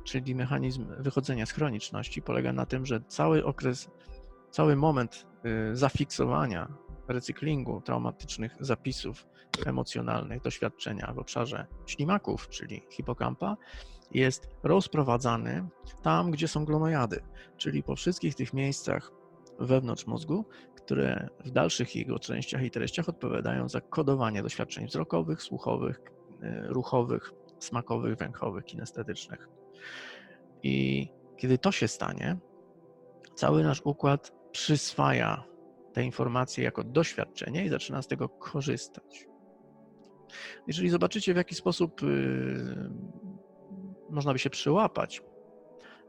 czyli mechanizm wychodzenia z chroniczności, polega na tym, że cały okres, cały moment y, zafiksowania recyklingu traumatycznych zapisów emocjonalnych, doświadczenia w obszarze ślimaków, czyli hipokampa, jest rozprowadzany tam, gdzie są glonojady, czyli po wszystkich tych miejscach wewnątrz mózgu, które w dalszych jego częściach i treściach odpowiadają za kodowanie doświadczeń wzrokowych, słuchowych, ruchowych, smakowych, węchowych, kinestetycznych. I kiedy to się stanie, cały nasz układ przyswaja te informacje jako doświadczenie i zaczyna z tego korzystać. Jeżeli zobaczycie, w jaki sposób yy, można by się przyłapać,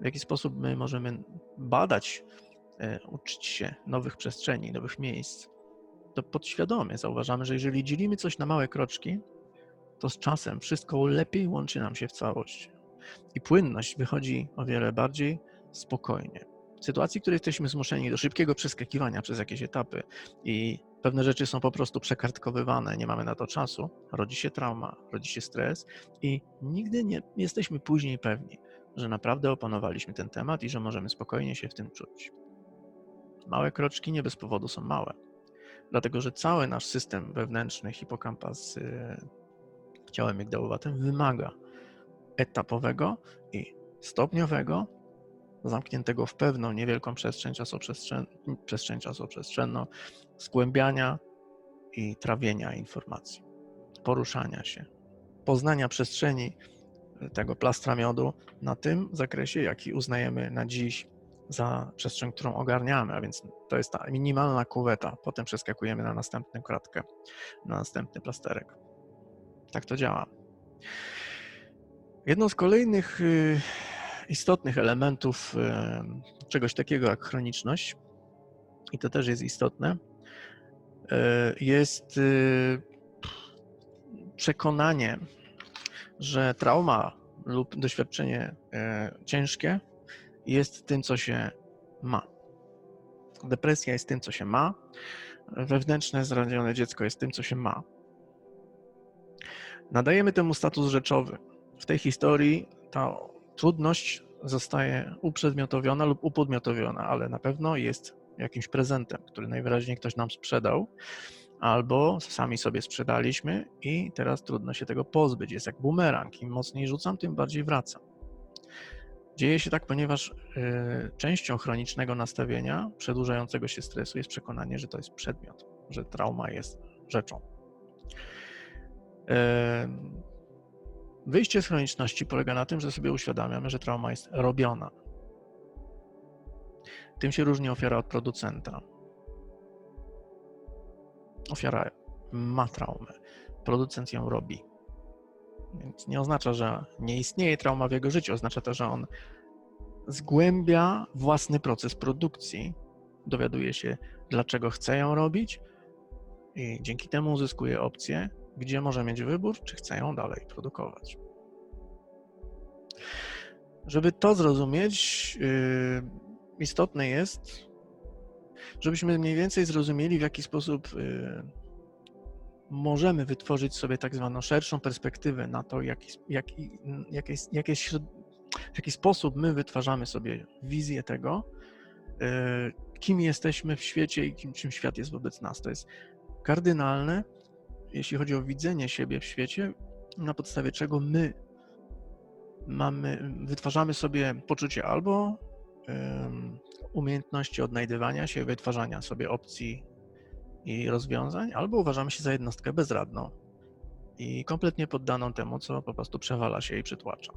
w jaki sposób my możemy badać, yy, uczyć się nowych przestrzeni, nowych miejsc, to podświadomie zauważamy, że jeżeli dzielimy coś na małe kroczki, to z czasem wszystko lepiej łączy nam się w całość. I płynność wychodzi o wiele bardziej spokojnie. W sytuacji, w której jesteśmy zmuszeni do szybkiego przeskakiwania przez jakieś etapy i pewne rzeczy są po prostu przekartkowywane, nie mamy na to czasu, rodzi się trauma, rodzi się stres i nigdy nie jesteśmy później pewni, że naprawdę opanowaliśmy ten temat i że możemy spokojnie się w tym czuć. Małe kroczki nie bez powodu są małe, dlatego że cały nasz system wewnętrzny, hipokampa z ciałem migdałowatym wymaga etapowego i stopniowego, zamkniętego w pewną niewielką przestrzeń, czasoprzestrzeń, przestrzeń czasoprzestrzenną, zgłębiania i trawienia informacji, poruszania się, poznania przestrzeni tego plastra miodu na tym zakresie, jaki uznajemy na dziś za przestrzeń, którą ogarniamy, a więc to jest ta minimalna kuweta. Potem przeskakujemy na następną kratkę, na następny plasterek. Tak to działa. Jedną z kolejnych y, istotnych elementów y, czegoś takiego jak chroniczność, i to też jest istotne, y, jest przekonanie, że trauma lub doświadczenie ciężkie jest tym, co się ma. Depresja jest tym, co się ma. Wewnętrzne zranione dziecko jest tym, co się ma. Nadajemy temu status rzeczowy. W tej historii ta trudność zostaje uprzedmiotowiona lub upodmiotowiona, ale na pewno jest jakimś prezentem, który najwyraźniej ktoś nam sprzedał, albo sami sobie sprzedaliśmy i teraz trudno się tego pozbyć. Jest jak bumerang. Im mocniej rzucam, tym bardziej wracam. Dzieje się tak, ponieważ y, częścią chronicznego nastawienia przedłużającego się stresu jest przekonanie, że to jest przedmiot, że trauma jest rzeczą. Wyjście z chroniczności polega na tym, że sobie uświadamiamy, że trauma jest robiona. Tym się różni ofiara od producenta. Ofiara ma traumę, producent ją robi. Więc nie oznacza, że nie istnieje trauma w jego życiu, oznacza to, że on zgłębia własny proces produkcji, dowiaduje się, dlaczego chce ją robić i dzięki temu uzyskuje opcję, gdzie może mieć wybór, czy chce ją dalej produkować. Żeby to zrozumieć, yy, istotne jest, żebyśmy mniej więcej zrozumieli, w jaki sposób yy, możemy wytworzyć sobie tak zwaną szerszą perspektywę na to, jaki, w jaki sposób my wytwarzamy sobie wizję tego, yy, kim jesteśmy w świecie i kim, czym świat jest wobec nas. To jest kardynalne, jeśli chodzi o widzenie siebie w świecie, na podstawie czego my mamy, wytwarzamy sobie poczucie albo um, umiejętności odnajdywania się, wytwarzania sobie opcji i rozwiązań, albo uważamy się za jednostkę bezradną i kompletnie poddaną temu, co po prostu przewala się i przytłacza.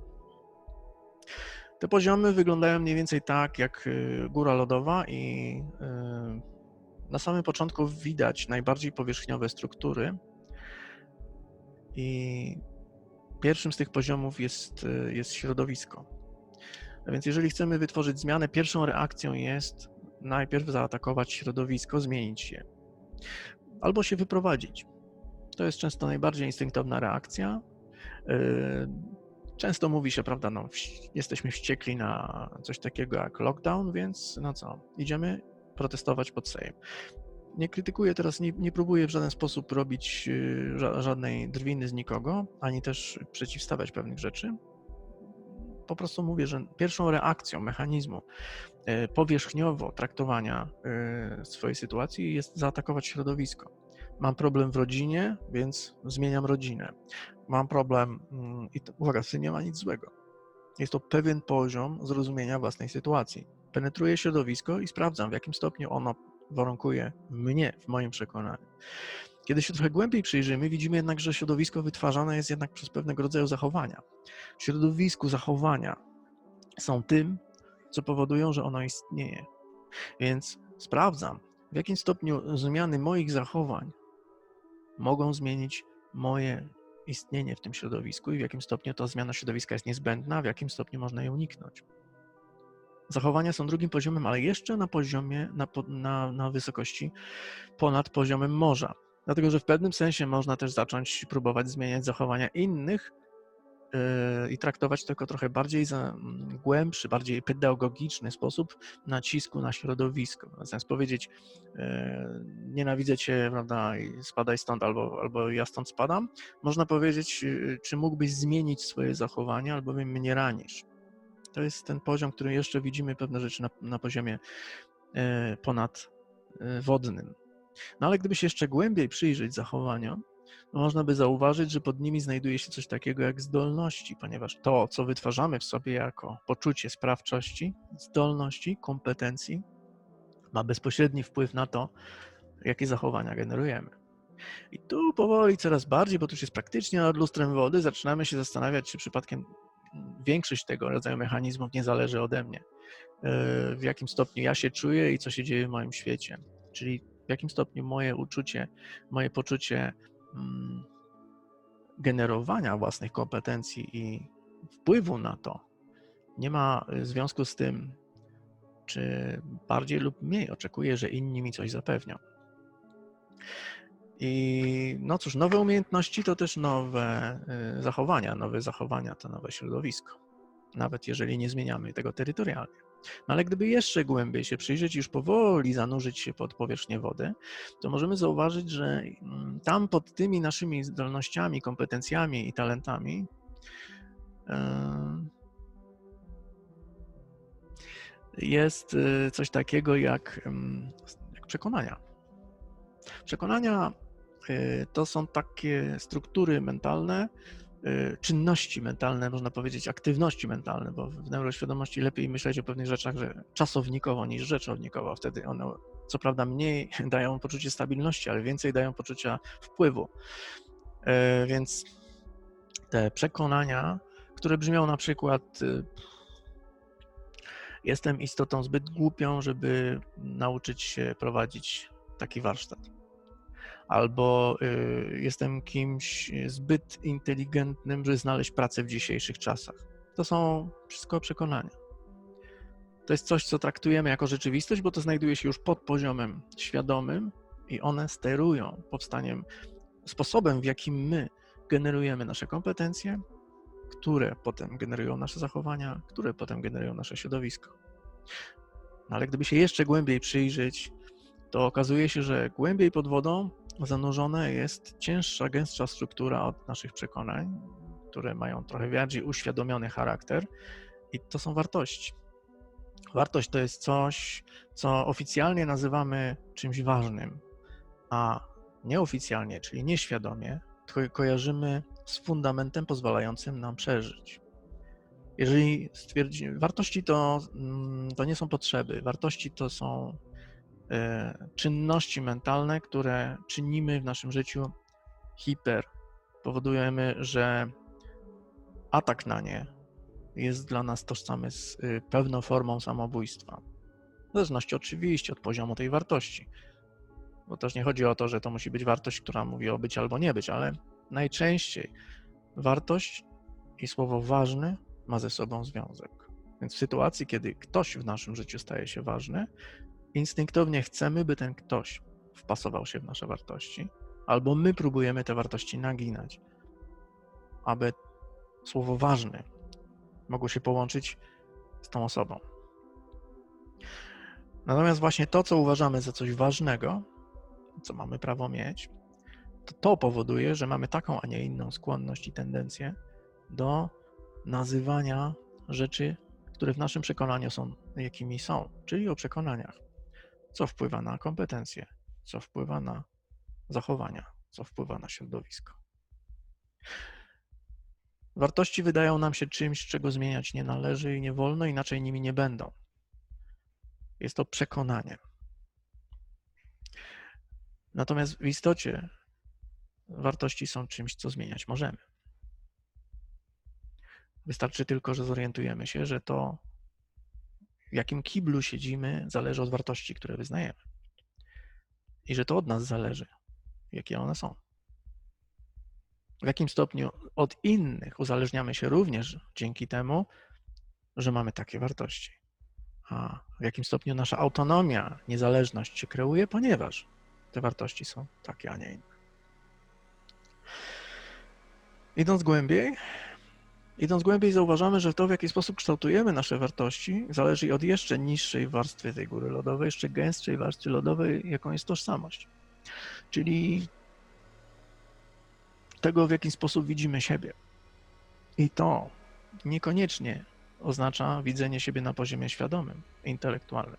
Te poziomy wyglądają mniej więcej tak jak y, góra lodowa i y, na samym początku widać najbardziej powierzchniowe struktury, i pierwszym z tych poziomów jest, e, jest środowisko. A więc jeżeli chcemy wytworzyć zmianę, pierwszą reakcją jest najpierw zaatakować środowisko, zmienić je. Albo się wyprowadzić. To jest często najbardziej instynktowna reakcja. E, często mówi się, prawda, no, jesteśmy wściekli na coś takiego jak lockdown, więc no co, idziemy protestować pod Sejm. Nie krytykuję teraz, nie, nie próbuję w żaden sposób robić y, ża żadnej drwiny z nikogo, ani też przeciwstawiać pewnych rzeczy. po prostu mówię, że pierwszą reakcją mechanizmu e, powierzchniowo traktowania e, swojej sytuacji jest zaatakować środowisko. Mam problem w rodzinie, więc zmieniam rodzinę. Mam problem, mm, i uwaga, w tym nie ma nic złego. Jest to pewien poziom zrozumienia własnej sytuacji. Penetruję środowisko i sprawdzam, w jakim stopniu ono warunkuje mnie, w moim przekonaniu. Kiedy się trochę głębiej przyjrzymy, widzimy jednak, że środowisko wytwarzane jest jednak przez pewnego rodzaju zachowania. W środowisku zachowania są tym, co powodują, że ono istnieje. Więc sprawdzam, w jakim stopniu zmiany moich zachowań mogą zmienić moje istnienie w tym środowisku i w jakim stopniu ta zmiana środowiska jest niezbędna, w jakim stopniu można je uniknąć. Zachowania są drugim poziomem, ale jeszcze na poziomie, na, na, na wysokości ponad poziomem morza. Dlatego, że w pewnym sensie można też zacząć próbować zmieniać zachowania innych yy, i traktować tylko trochę bardziej za mm, głębszy, bardziej pedagogiczny sposób nacisku na środowisko. Zamiast powiedzieć, yy, nienawidzę cię, prawda, i spadaj stąd, albo, albo ja stąd spadam, można powiedzieć, yy, czy mógłbyś zmienić swoje zachowania, albowiem mnie ranisz. To jest ten poziom, który jeszcze widzimy pewne rzeczy na, na poziomie ponadwodnym. No ale gdyby się jeszcze głębiej przyjrzeć zachowaniom, można by zauważyć, że pod nimi znajduje się coś takiego jak zdolności, ponieważ to, co wytwarzamy w sobie jako poczucie sprawczości, zdolności, kompetencji, ma bezpośredni wpływ na to, jakie zachowania generujemy. I tu powoli coraz bardziej, bo to już jest praktycznie nad lustrem wody, zaczynamy się zastanawiać, czy przypadkiem większość tego rodzaju mechanizmów nie zależy ode mnie. W jakim stopniu ja się czuję i co się dzieje w moim świecie. Czyli w jakim stopniu moje uczucie, moje poczucie mm, generowania własnych kompetencji i wpływu na to nie ma związku z tym, czy bardziej lub mniej oczekuję, że inni mi coś zapewnią. I no cóż, nowe umiejętności to też nowe y, zachowania, nowe zachowania to nowe środowisko, nawet jeżeli nie zmieniamy tego terytorialnie. No ale gdyby jeszcze głębiej się przyjrzeć, już powoli zanurzyć się pod powierzchnię wody, to możemy zauważyć, że mm, tam pod tymi naszymi zdolnościami, kompetencjami i talentami jest y, coś takiego jak, jak przekonania. Przekonania y, to są takie struktury mentalne, Y, czynności mentalne, można powiedzieć, aktywności mentalne, bo w neuroświadomości lepiej myśleć o pewnych rzeczach, że czasownikowo niż rzeczownikowo. Wtedy one, co prawda, mniej [laughs] dają poczucie stabilności, ale więcej dają poczucia wpływu. Y, więc te przekonania, które brzmią na przykład y, jestem istotą zbyt głupią, żeby nauczyć się prowadzić taki warsztat albo y, jestem kimś zbyt inteligentnym, żeby znaleźć pracę w dzisiejszych czasach. To są wszystko przekonania. To jest coś, co traktujemy jako rzeczywistość, bo to znajduje się już pod poziomem świadomym i one sterują powstaniem, sposobem, w jakim my generujemy nasze kompetencje, które potem generują nasze zachowania, które potem generują nasze środowisko. No ale gdyby się jeszcze głębiej przyjrzeć, to okazuje się, że głębiej pod wodą zanurzona jest cięższa, gęstsza struktura od naszych przekonań, które mają trochę bardziej uświadomiony charakter, i to są wartości. Wartość to jest coś, co oficjalnie nazywamy czymś ważnym, a nieoficjalnie, czyli nieświadomie, kojarzymy z fundamentem pozwalającym nam przeżyć. Jeżeli stwierdzimy, wartości to, mm, to nie są potrzeby, wartości to są czynności mentalne, które czynimy w naszym życiu hiper, powodujemy, że atak na nie jest dla nas tożsamy z y, pewną formą samobójstwa. W zależności oczywiście od poziomu tej wartości. Bo też nie chodzi o to, że to musi być wartość, która mówi o być albo nie być, ale najczęściej wartość i słowo ważny ma ze sobą związek. Więc w sytuacji, kiedy ktoś w naszym życiu staje się ważny, instynktownie chcemy, by ten ktoś wpasował się w nasze wartości, albo my próbujemy te wartości naginać, aby słowo ważny mogło się połączyć z tą osobą. Natomiast właśnie to, co uważamy za coś ważnego, co mamy prawo mieć, to to powoduje, że mamy taką, a nie inną skłonność i tendencję do nazywania rzeczy, które w naszym przekonaniu są, jakimi są, czyli o przekonaniach. Co wpływa na kompetencje, co wpływa na zachowania, co wpływa na środowisko. Wartości wydają nam się czymś, czego zmieniać nie należy i nie wolno, inaczej nimi nie będą. Jest to przekonanie. Natomiast w istocie wartości są czymś, co zmieniać możemy. Wystarczy tylko, że zorientujemy się, że to, w jakim kiblu siedzimy, zależy od wartości, które wyznajemy. I że to od nas zależy, jakie one są. W jakim stopniu od innych uzależniamy się również dzięki temu, że mamy takie wartości. A w jakim stopniu nasza autonomia, niezależność się kreuje, ponieważ te wartości są takie, a nie inne. Idąc głębiej, idąc głębiej, zauważamy, że to, w jaki sposób kształtujemy nasze wartości, zależy od jeszcze niższej warstwy tej góry lodowej, jeszcze gęstszej warstwy lodowej, jaką jest tożsamość. Czyli tego, w jaki sposób widzimy siebie. I to niekoniecznie oznacza widzenie siebie na poziomie świadomym, intelektualnym.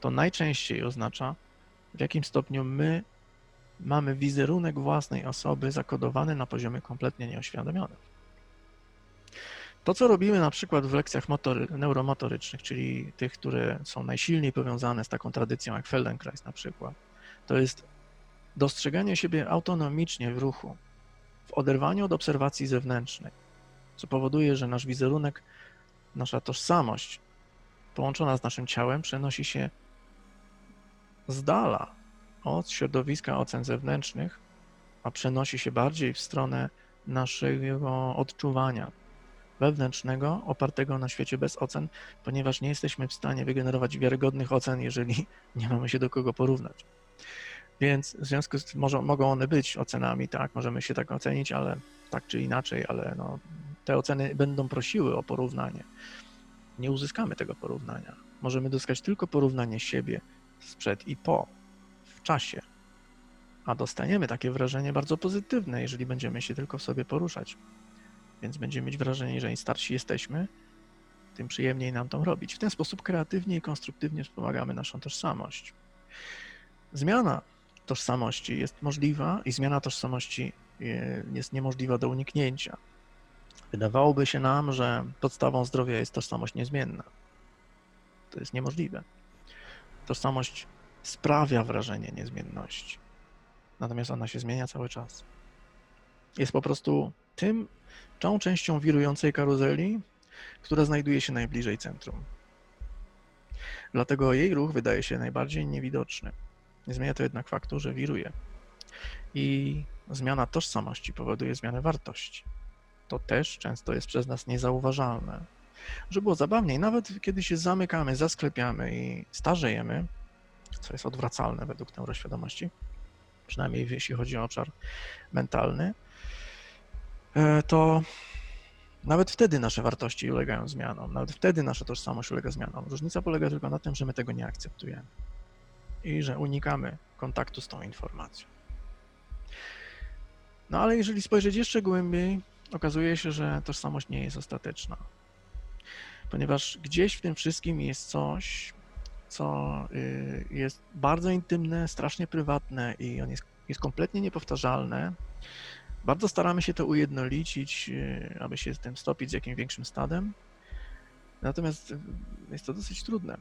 To najczęściej oznacza, w jakim stopniu my mamy wizerunek własnej osoby zakodowany na poziomie kompletnie nieoświadomionym. To, co robimy na przykład w lekcjach motory, neuromotorycznych, czyli tych, które są najsilniej powiązane z taką tradycją jak Feldenkrais na przykład, to jest dostrzeganie siebie autonomicznie w ruchu, w oderwaniu od obserwacji zewnętrznej, co powoduje, że nasz wizerunek, nasza tożsamość połączona z naszym ciałem przenosi się z dala od środowiska ocen zewnętrznych, a przenosi się bardziej w stronę naszego odczuwania wewnętrznego, opartego na świecie bez ocen, ponieważ nie jesteśmy w stanie wygenerować wiarygodnych ocen, jeżeli nie mamy się do kogo porównać. Więc w związku z tym może, mogą one być ocenami, tak, możemy się tak ocenić, ale tak czy inaczej, ale no, te oceny będą prosiły o porównanie. Nie uzyskamy tego porównania. Możemy uzyskać tylko porównanie siebie sprzed i po, w czasie. A dostaniemy takie wrażenie bardzo pozytywne, jeżeli będziemy się tylko w sobie poruszać. Więc będziemy mieć wrażenie, że im starsi jesteśmy, tym przyjemniej nam to robić. W ten sposób kreatywnie i konstruktywnie wspomagamy naszą tożsamość. Zmiana tożsamości jest możliwa i zmiana tożsamości jest niemożliwa do uniknięcia. Wydawałoby się nam, że podstawą zdrowia jest tożsamość niezmienna. To jest niemożliwe. Tożsamość sprawia wrażenie niezmienności, natomiast ona się zmienia cały czas. Jest po prostu tym, tą częścią wirującej karuzeli, która znajduje się najbliżej centrum. Dlatego jej ruch wydaje się najbardziej niewidoczny. Nie zmienia to jednak faktu, że wiruje. I zmiana tożsamości powoduje zmianę wartości. To też często jest przez nas niezauważalne. Żeby było zabawniej, nawet kiedy się zamykamy, zasklepiamy i starzejemy, co jest odwracalne według neuroświadomości, przynajmniej jeśli chodzi o obszar mentalny, to nawet wtedy nasze wartości ulegają zmianom, nawet wtedy nasza tożsamość ulega zmianom. Różnica polega tylko na tym, że my tego nie akceptujemy i że unikamy kontaktu z tą informacją. No ale jeżeli spojrzeć jeszcze głębiej, okazuje się, że tożsamość nie jest ostateczna, ponieważ gdzieś w tym wszystkim jest coś, co y, jest bardzo intymne, strasznie prywatne i on jest, jest kompletnie niepowtarzalne. Bardzo staramy się to ujednolicić, y, aby się z tym stopić z jakimś większym stadem. Natomiast jest to dosyć trudne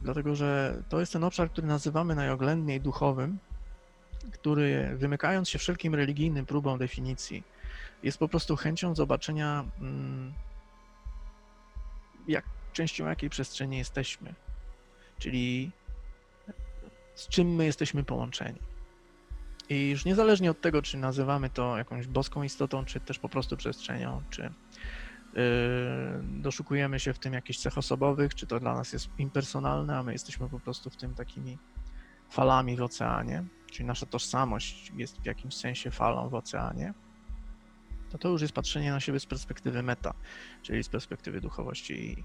dlatego że to jest ten obszar, który nazywamy najoględniej duchowym, który wymykając się wszelkim religijnym próbom definicji, jest po prostu chęcią zobaczenia, mm, jak częścią jakiej przestrzeni jesteśmy, czyli z czym my jesteśmy połączeni. I już niezależnie od tego, czy nazywamy to jakąś boską istotą, czy też po prostu przestrzenią, czy Yy, doszukujemy się w tym jakichś cech osobowych, czy to dla nas jest impersonalne, a my jesteśmy po prostu w tym takimi falami w oceanie, czyli nasza tożsamość jest w jakimś sensie falą w oceanie, to to już jest patrzenie na siebie z perspektywy meta, czyli z perspektywy duchowości i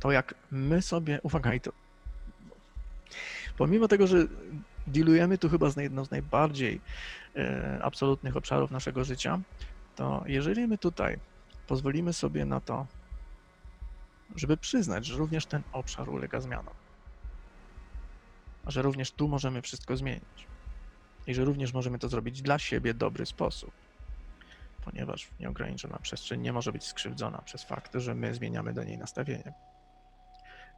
to jak my sobie, uwaga, i to pomimo tego, że dealujemy tu chyba z jedną z najbardziej e, absolutnych obszarów naszego życia, to jeżeli my tutaj pozwolimy sobie na to, żeby przyznać, że również ten obszar ulega zmianom. Że również tu możemy wszystko zmienić. I że również możemy to zrobić dla siebie dobry sposób. Ponieważ nieograniczona przestrzeń nie może być skrzywdzona przez fakt, że my zmieniamy do niej nastawienie.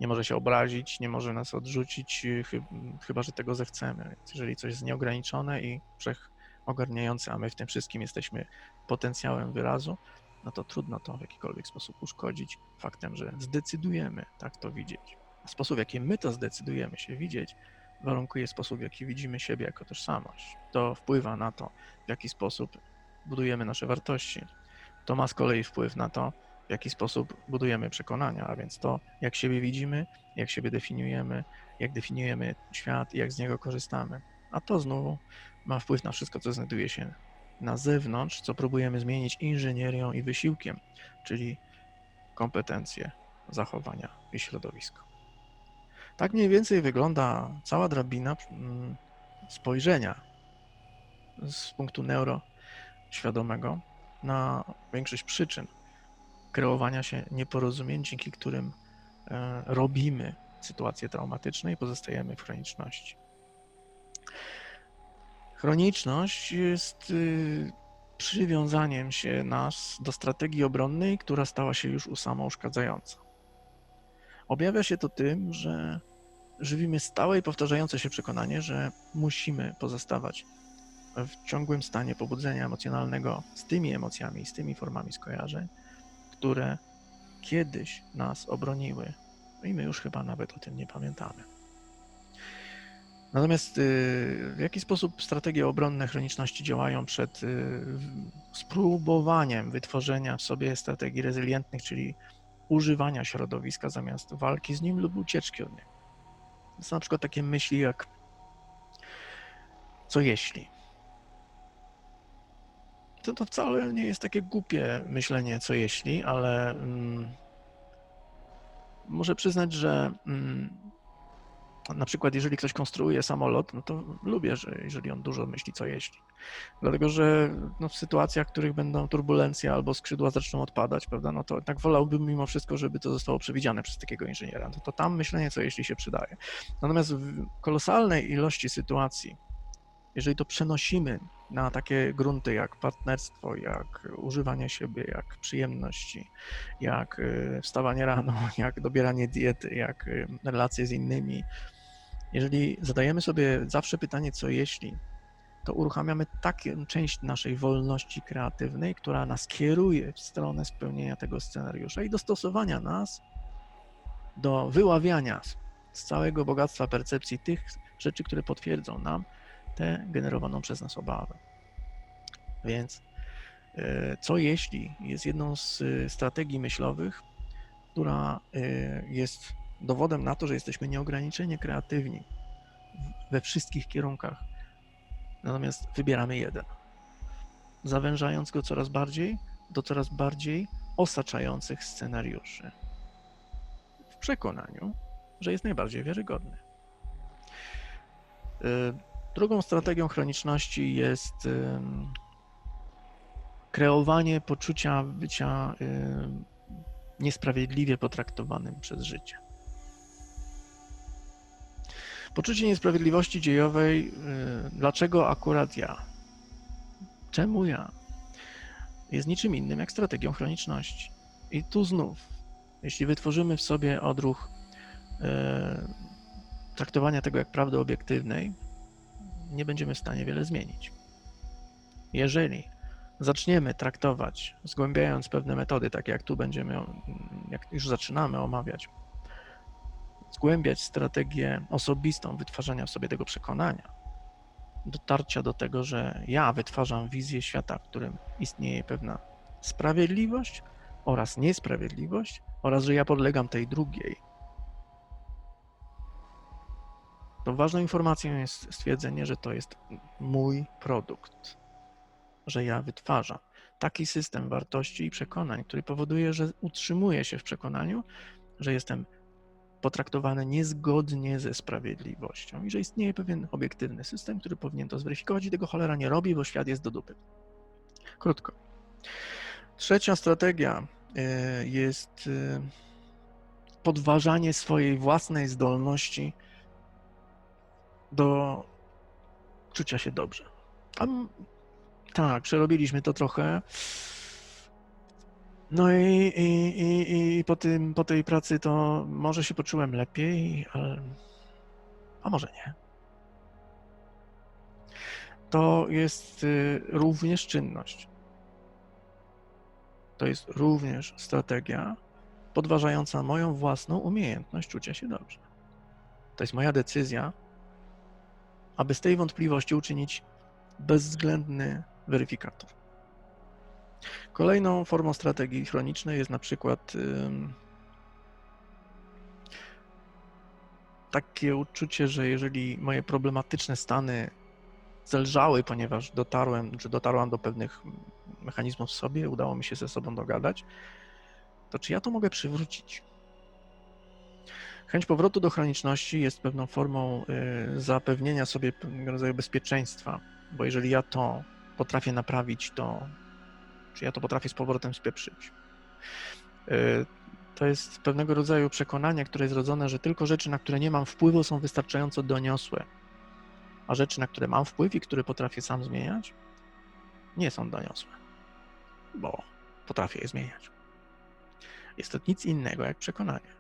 Nie może się obrazić, nie może nas odrzucić, chy- chyba że tego zechcemy. Więc jeżeli coś jest nieograniczone i wszechogarniające, a my w tym wszystkim jesteśmy potencjałem wyrazu, no to trudno to w jakikolwiek sposób uszkodzić faktem, że zdecydujemy tak to widzieć. A sposób, w jaki my to zdecydujemy się widzieć, warunkuje sposób, w jaki widzimy siebie jako tożsamość. To wpływa na to, w jaki sposób budujemy nasze wartości. To ma z kolei wpływ na to, w jaki sposób budujemy przekonania, a więc to, jak siebie widzimy, jak siebie definiujemy, jak definiujemy świat i jak z niego korzystamy. A to znowu ma wpływ na wszystko, co znajduje się na zewnątrz, co próbujemy zmienić inżynierią i wysiłkiem, czyli kompetencje, zachowania i środowisko. Tak mniej więcej wygląda cała drabina mm, spojrzenia z punktu neuroświadomego na większość przyczyn kreowania się nieporozumień, dzięki którym e, robimy sytuacje traumatyczne i pozostajemy w chroniczności. Chroniczność jest y, przywiązaniem się nas do strategii obronnej, która stała się już samouszkadzająca. Objawia się to tym, że żywimy stałe i powtarzające się przekonanie, że musimy pozostawać w ciągłym stanie pobudzenia emocjonalnego z tymi emocjami, z tymi formami skojarzeń, które kiedyś nas obroniły i my już chyba nawet o tym nie pamiętamy. Natomiast y, w jaki sposób strategie obronne chroniczności działają przed y, spróbowaniem wytworzenia w sobie strategii rezylientnych, czyli używania środowiska zamiast walki z nim lub ucieczki od niego? To są na przykład takie myśli jak co jeśli? To, to wcale nie jest takie głupie myślenie, co jeśli, ale mm, muszę przyznać, że mm, na przykład, jeżeli ktoś konstruuje samolot, no to lubię, że jeżeli on dużo myśli, co jeśli. Dlatego, że no, w sytuacjach, w których będą turbulencje albo skrzydła zaczną odpadać, prawda, no to tak wolałbym mimo wszystko, żeby to zostało przewidziane przez takiego inżyniera. No to tam myślenie, co jeśli się przydaje. Natomiast w kolosalnej ilości sytuacji, jeżeli to przenosimy na takie grunty jak partnerstwo, jak używanie siebie, jak przyjemności, jak y, wstawanie rano, [laughs] jak dobieranie diety, jak y, relacje z innymi. Jeżeli zadajemy sobie zawsze pytanie, co jeśli, to uruchamiamy taką część naszej wolności kreatywnej, która nas kieruje w stronę spełnienia tego scenariusza i dostosowania nas do wyławiania z całego bogactwa percepcji tych rzeczy, które potwierdzą nam tę generowaną przez nas obawę. Więc e, co jeśli jest jedną z e, strategii myślowych, która e, jest dowodem na to, że jesteśmy nieograniczenie kreatywni we wszystkich kierunkach, natomiast wybieramy jeden, zawężając go coraz bardziej do coraz bardziej osaczających scenariuszy, w przekonaniu, że jest najbardziej wiarygodny. Drugą strategią chroniczności jest kreowanie poczucia bycia niesprawiedliwie potraktowanym przez życie. Poczucie niesprawiedliwości dziejowej, dlaczego akurat ja? Czemu ja? Jest niczym innym jak strategią chroniczności. I tu znów, jeśli wytworzymy w sobie odruch traktowania tego jak prawdy obiektywnej, nie będziemy w stanie wiele zmienić. Jeżeli zaczniemy traktować, zgłębiając pewne metody, takie jak tu będziemy, jak już zaczynamy omawiać, zgłębiać strategię osobistą wytwarzania w sobie tego przekonania, dotarcia do tego, że ja wytwarzam wizję świata, w którym istnieje pewna sprawiedliwość oraz niesprawiedliwość, oraz że ja podlegam tej drugiej, to ważną informacją jest stwierdzenie, że to jest mój produkt, że ja wytwarzam taki system wartości i przekonań, który powoduje, że utrzymuję się w przekonaniu, że jestem potraktowany niezgodnie ze sprawiedliwością i że istnieje pewien obiektywny system, który powinien to zweryfikować i tego cholera nie robi, bo świat jest do dupy. Krótko. Trzecia strategia y, jest y, podważanie swojej własnej zdolności do czucia się dobrze. Tak, przerobiliśmy to trochę. No i, i, i, i po, tym, po tej pracy to może się poczułem lepiej, ale, a może nie. To jest y, również czynność. To jest również strategia podważająca moją własną umiejętność czucia się dobrze. To jest moja decyzja, aby z tej wątpliwości uczynić bezwzględny weryfikator. Kolejną formą strategii chronicznej jest na przykład takie uczucie, że jeżeli moje problematyczne stany zelżały, ponieważ dotarłem, czy dotarłam do pewnych mechanizmów w sobie, udało mi się ze sobą dogadać, to czy ja to mogę przywrócić? Chęć powrotu do chroniczności jest pewną formą y, zapewnienia sobie pewnego rodzaju bezpieczeństwa, bo jeżeli ja to potrafię naprawić, to czy ja to potrafię z powrotem spieprzyć? Y, To jest pewnego rodzaju przekonanie, które jest rodzone, że tylko rzeczy, na które nie mam wpływu, są wystarczająco doniosłe, a rzeczy, na które mam wpływ i które potrafię sam zmieniać, nie są doniosłe, bo potrafię je zmieniać. Jest to nic innego jak przekonanie,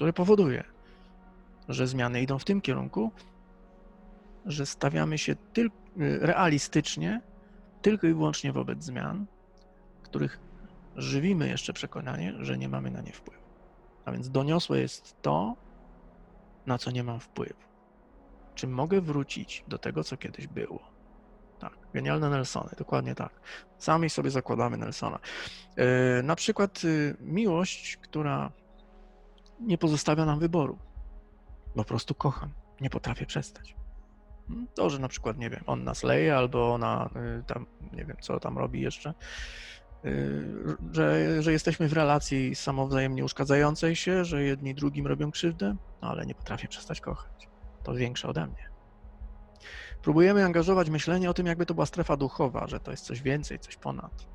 które powoduje, że zmiany idą w tym kierunku, że stawiamy się tylko realistycznie tylko i wyłącznie wobec zmian, których żywimy jeszcze przekonanie, że nie mamy na nie wpływu. A więc doniosłe jest to, na co nie mam wpływu. Czy mogę wrócić do tego, co kiedyś było? Tak, genialne Nelsony, dokładnie tak. Sami sobie zakładamy Nelsona. Yy, na przykład yy, miłość, która nie pozostawia nam wyboru. Po prostu kocham, nie potrafię przestać. Hmm, To, że na przykład, nie wiem, on nas leje, albo ona y, tam, nie wiem, co tam robi jeszcze, y, że, że jesteśmy w relacji samowzajemnie uszkadzającej się, że jedni drugim robią krzywdę, no ale nie potrafię przestać kochać. To większe ode mnie. Próbujemy angażować myślenie o tym, jakby to była strefa duchowa, że to jest coś więcej, coś ponad.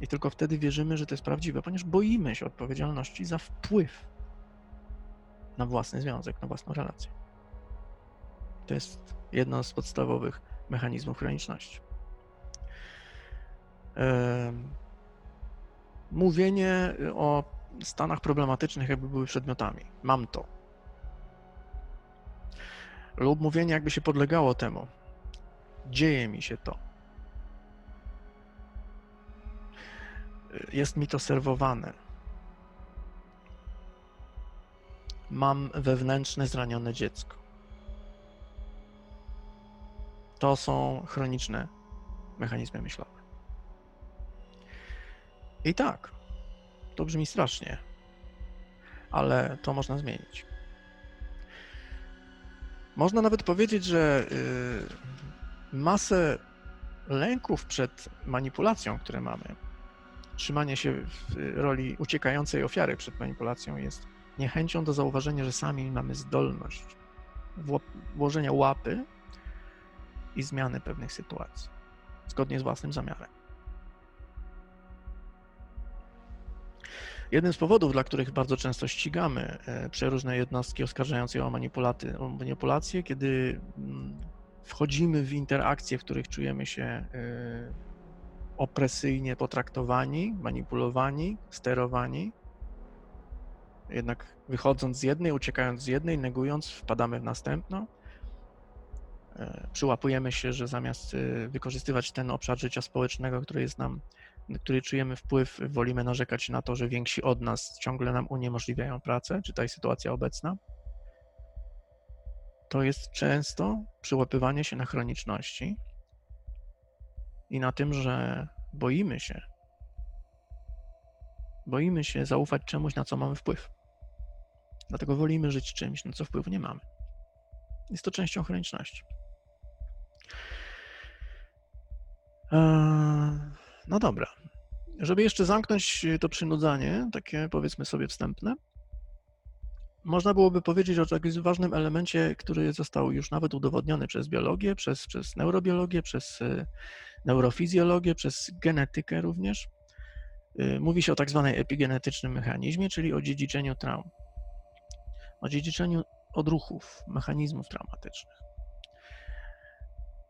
I tylko wtedy wierzymy, że to jest prawdziwe, ponieważ boimy się odpowiedzialności za wpływ na własny związek, na własną relację. To jest jedno z podstawowych mechanizmów chroniczności. Mówienie o stanach problematycznych, jakby były przedmiotami. Mam to. Lub mówienie, jakby się podlegało temu. Dzieje mi się to. Jest mi to serwowane. Mam wewnętrzne zranione dziecko. To są chroniczne mechanizmy myślowe. I tak, to brzmi strasznie, ale to można zmienić. Można nawet powiedzieć, że y, masę lęków przed manipulacją, które mamy, trzymanie się w roli uciekającej ofiary przed manipulacją jest niechęcią do zauważenia, że sami mamy zdolność wło- włożenia łapy i zmiany pewnych sytuacji zgodnie z własnym zamiarem. Jednym z powodów, dla których bardzo często ścigamy e, przeróżne jednostki oskarżające o, manipulaty, o kiedy mm, wchodzimy w interakcje, w których czujemy się e, opresyjnie potraktowani, manipulowani, sterowani, jednak wychodząc z jednej, uciekając z jednej, negując, wpadamy w następną. E, Przyłapujemy się, że zamiast e, wykorzystywać ten obszar życia społecznego, który jest nam, na który czujemy wpływ, wolimy narzekać na to, że więksi od nas ciągle nam uniemożliwiają pracę, czy ta jest sytuacja obecna. To jest często przyłapywanie się na chroniczności i na tym, że boimy się, boimy się zaufać czemuś, na co mamy wpływ. Dlatego wolimy żyć czymś, na co wpływu nie mamy. Jest to częścią chroniczności. Eee, No dobra. Żeby jeszcze zamknąć to przynudzanie, takie powiedzmy sobie wstępne, można byłoby powiedzieć o takim ważnym elemencie, który został już nawet udowodniony przez biologię, przez, przez neurobiologię, przez e, neurofizjologię, przez genetykę również. mówi się o tak zwanej epigenetycznym mechanizmie, czyli o dziedziczeniu traum. O dziedziczeniu odruchów, mechanizmów traumatycznych.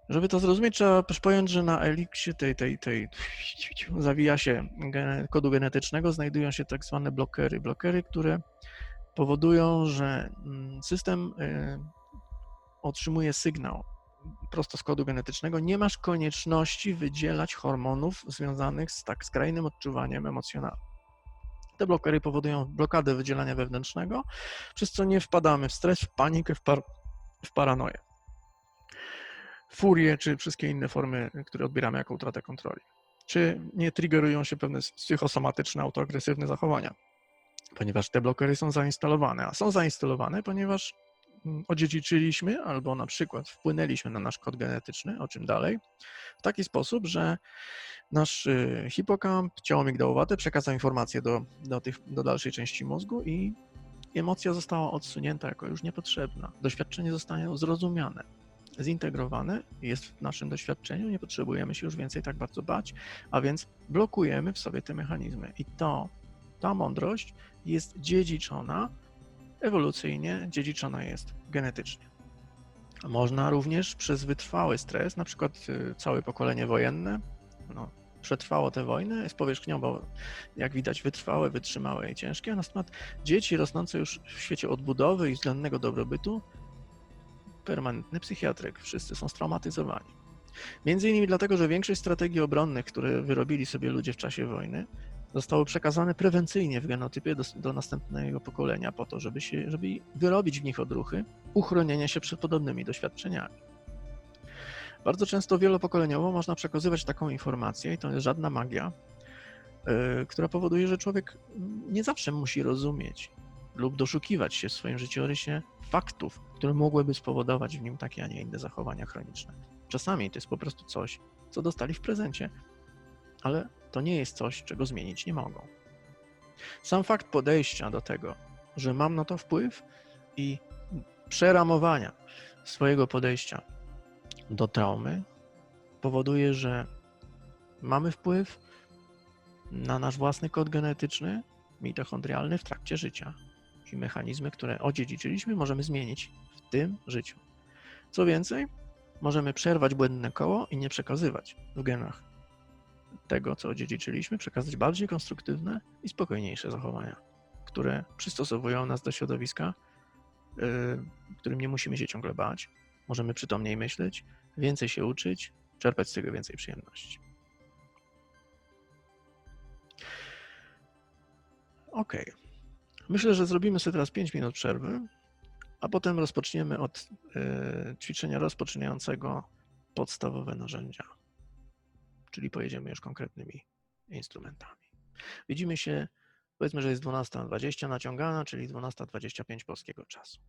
Żeby to zrozumieć, trzeba też pojąć, że na eliksie tej, tej, tej [laughs] zawija się kodu genetycznego, znajdują się tak zwane blokery. Blokery, które powodują, że mm, system y, otrzymuje sygnał prosto z kodu genetycznego. Nie masz konieczności wydzielać hormonów związanych z tak skrajnym odczuwaniem emocjonalnym. Te blokery powodują blokadę wydzielania wewnętrznego, przez co nie wpadamy w stres, w panikę, w, par, w paranoję furię, czy wszystkie inne formy, które odbieramy jako utratę kontroli. Czy nie triggerują się pewne psychosomatyczne, autoagresywne zachowania, ponieważ te blokery są zainstalowane, a są zainstalowane, ponieważ odziedziczyliśmy albo na przykład wpłynęliśmy na nasz kod genetyczny, o czym dalej, w taki sposób, że nasz y, hipokamp, ciało migdałowate przekazał informację do, do, tych, do dalszej części mózgu i emocja została odsunięta jako już niepotrzebna. Doświadczenie zostanie zrozumiane zintegrowane, jest w naszym doświadczeniu, nie potrzebujemy się już więcej tak bardzo bać, a więc blokujemy w sobie te mechanizmy. I to, ta mądrość jest dziedziczona ewolucyjnie, dziedziczona jest genetycznie. Można również przez wytrwały stres, na przykład y, całe pokolenie wojenne, no, przetrwało te wojny, jest powierzchniowo, jak widać, wytrwałe, wytrzymałe i ciężkie, natomiast dzieci rosnące już w świecie odbudowy i względnego dobrobytu permanentny psychiatryk. Wszyscy są straumatyzowani. Między innymi dlatego, że większość strategii obronnych, które wyrobili sobie ludzie w czasie wojny, zostały przekazane prewencyjnie w genotypie do, do następnego pokolenia po to, żeby, się, żeby wyrobić w nich odruchy uchronienia się przed podobnymi doświadczeniami. Bardzo często wielopokoleniowo można przekazywać taką informację i to jest żadna magia, yy, która powoduje, że człowiek nie zawsze musi rozumieć lub doszukiwać się w swoim życiorysie faktów, które mogłyby spowodować w nim takie, a nie inne zachowania chroniczne. Czasami to jest po prostu coś, co dostali w prezencie, ale to nie jest coś, czego zmienić nie mogą. Sam fakt podejścia do tego, że mam na to wpływ i przeramowania swojego podejścia do traumy powoduje, że mamy wpływ na nasz własny kod genetyczny, mitochondrialny w trakcie życia i mechanizmy, które odziedziczyliśmy, możemy zmienić w tym życiu. Co więcej, możemy przerwać błędne koło i nie przekazywać w genach tego, co odziedziczyliśmy, przekazać bardziej konstruktywne i spokojniejsze zachowania, które przystosowują nas do środowiska, yy, którym nie musimy się ciągle bać. Możemy przytomniej myśleć, więcej się uczyć, czerpać z tego więcej przyjemności. OK. Myślę, że zrobimy sobie teraz 5 minut przerwy, a potem rozpoczniemy od y, ćwiczenia rozpoczynającego podstawowe narzędzia, czyli pojedziemy już konkretnymi instrumentami. Widzimy się, powiedzmy, że jest 12.20 naciągana, czyli 12.25 polskiego czasu.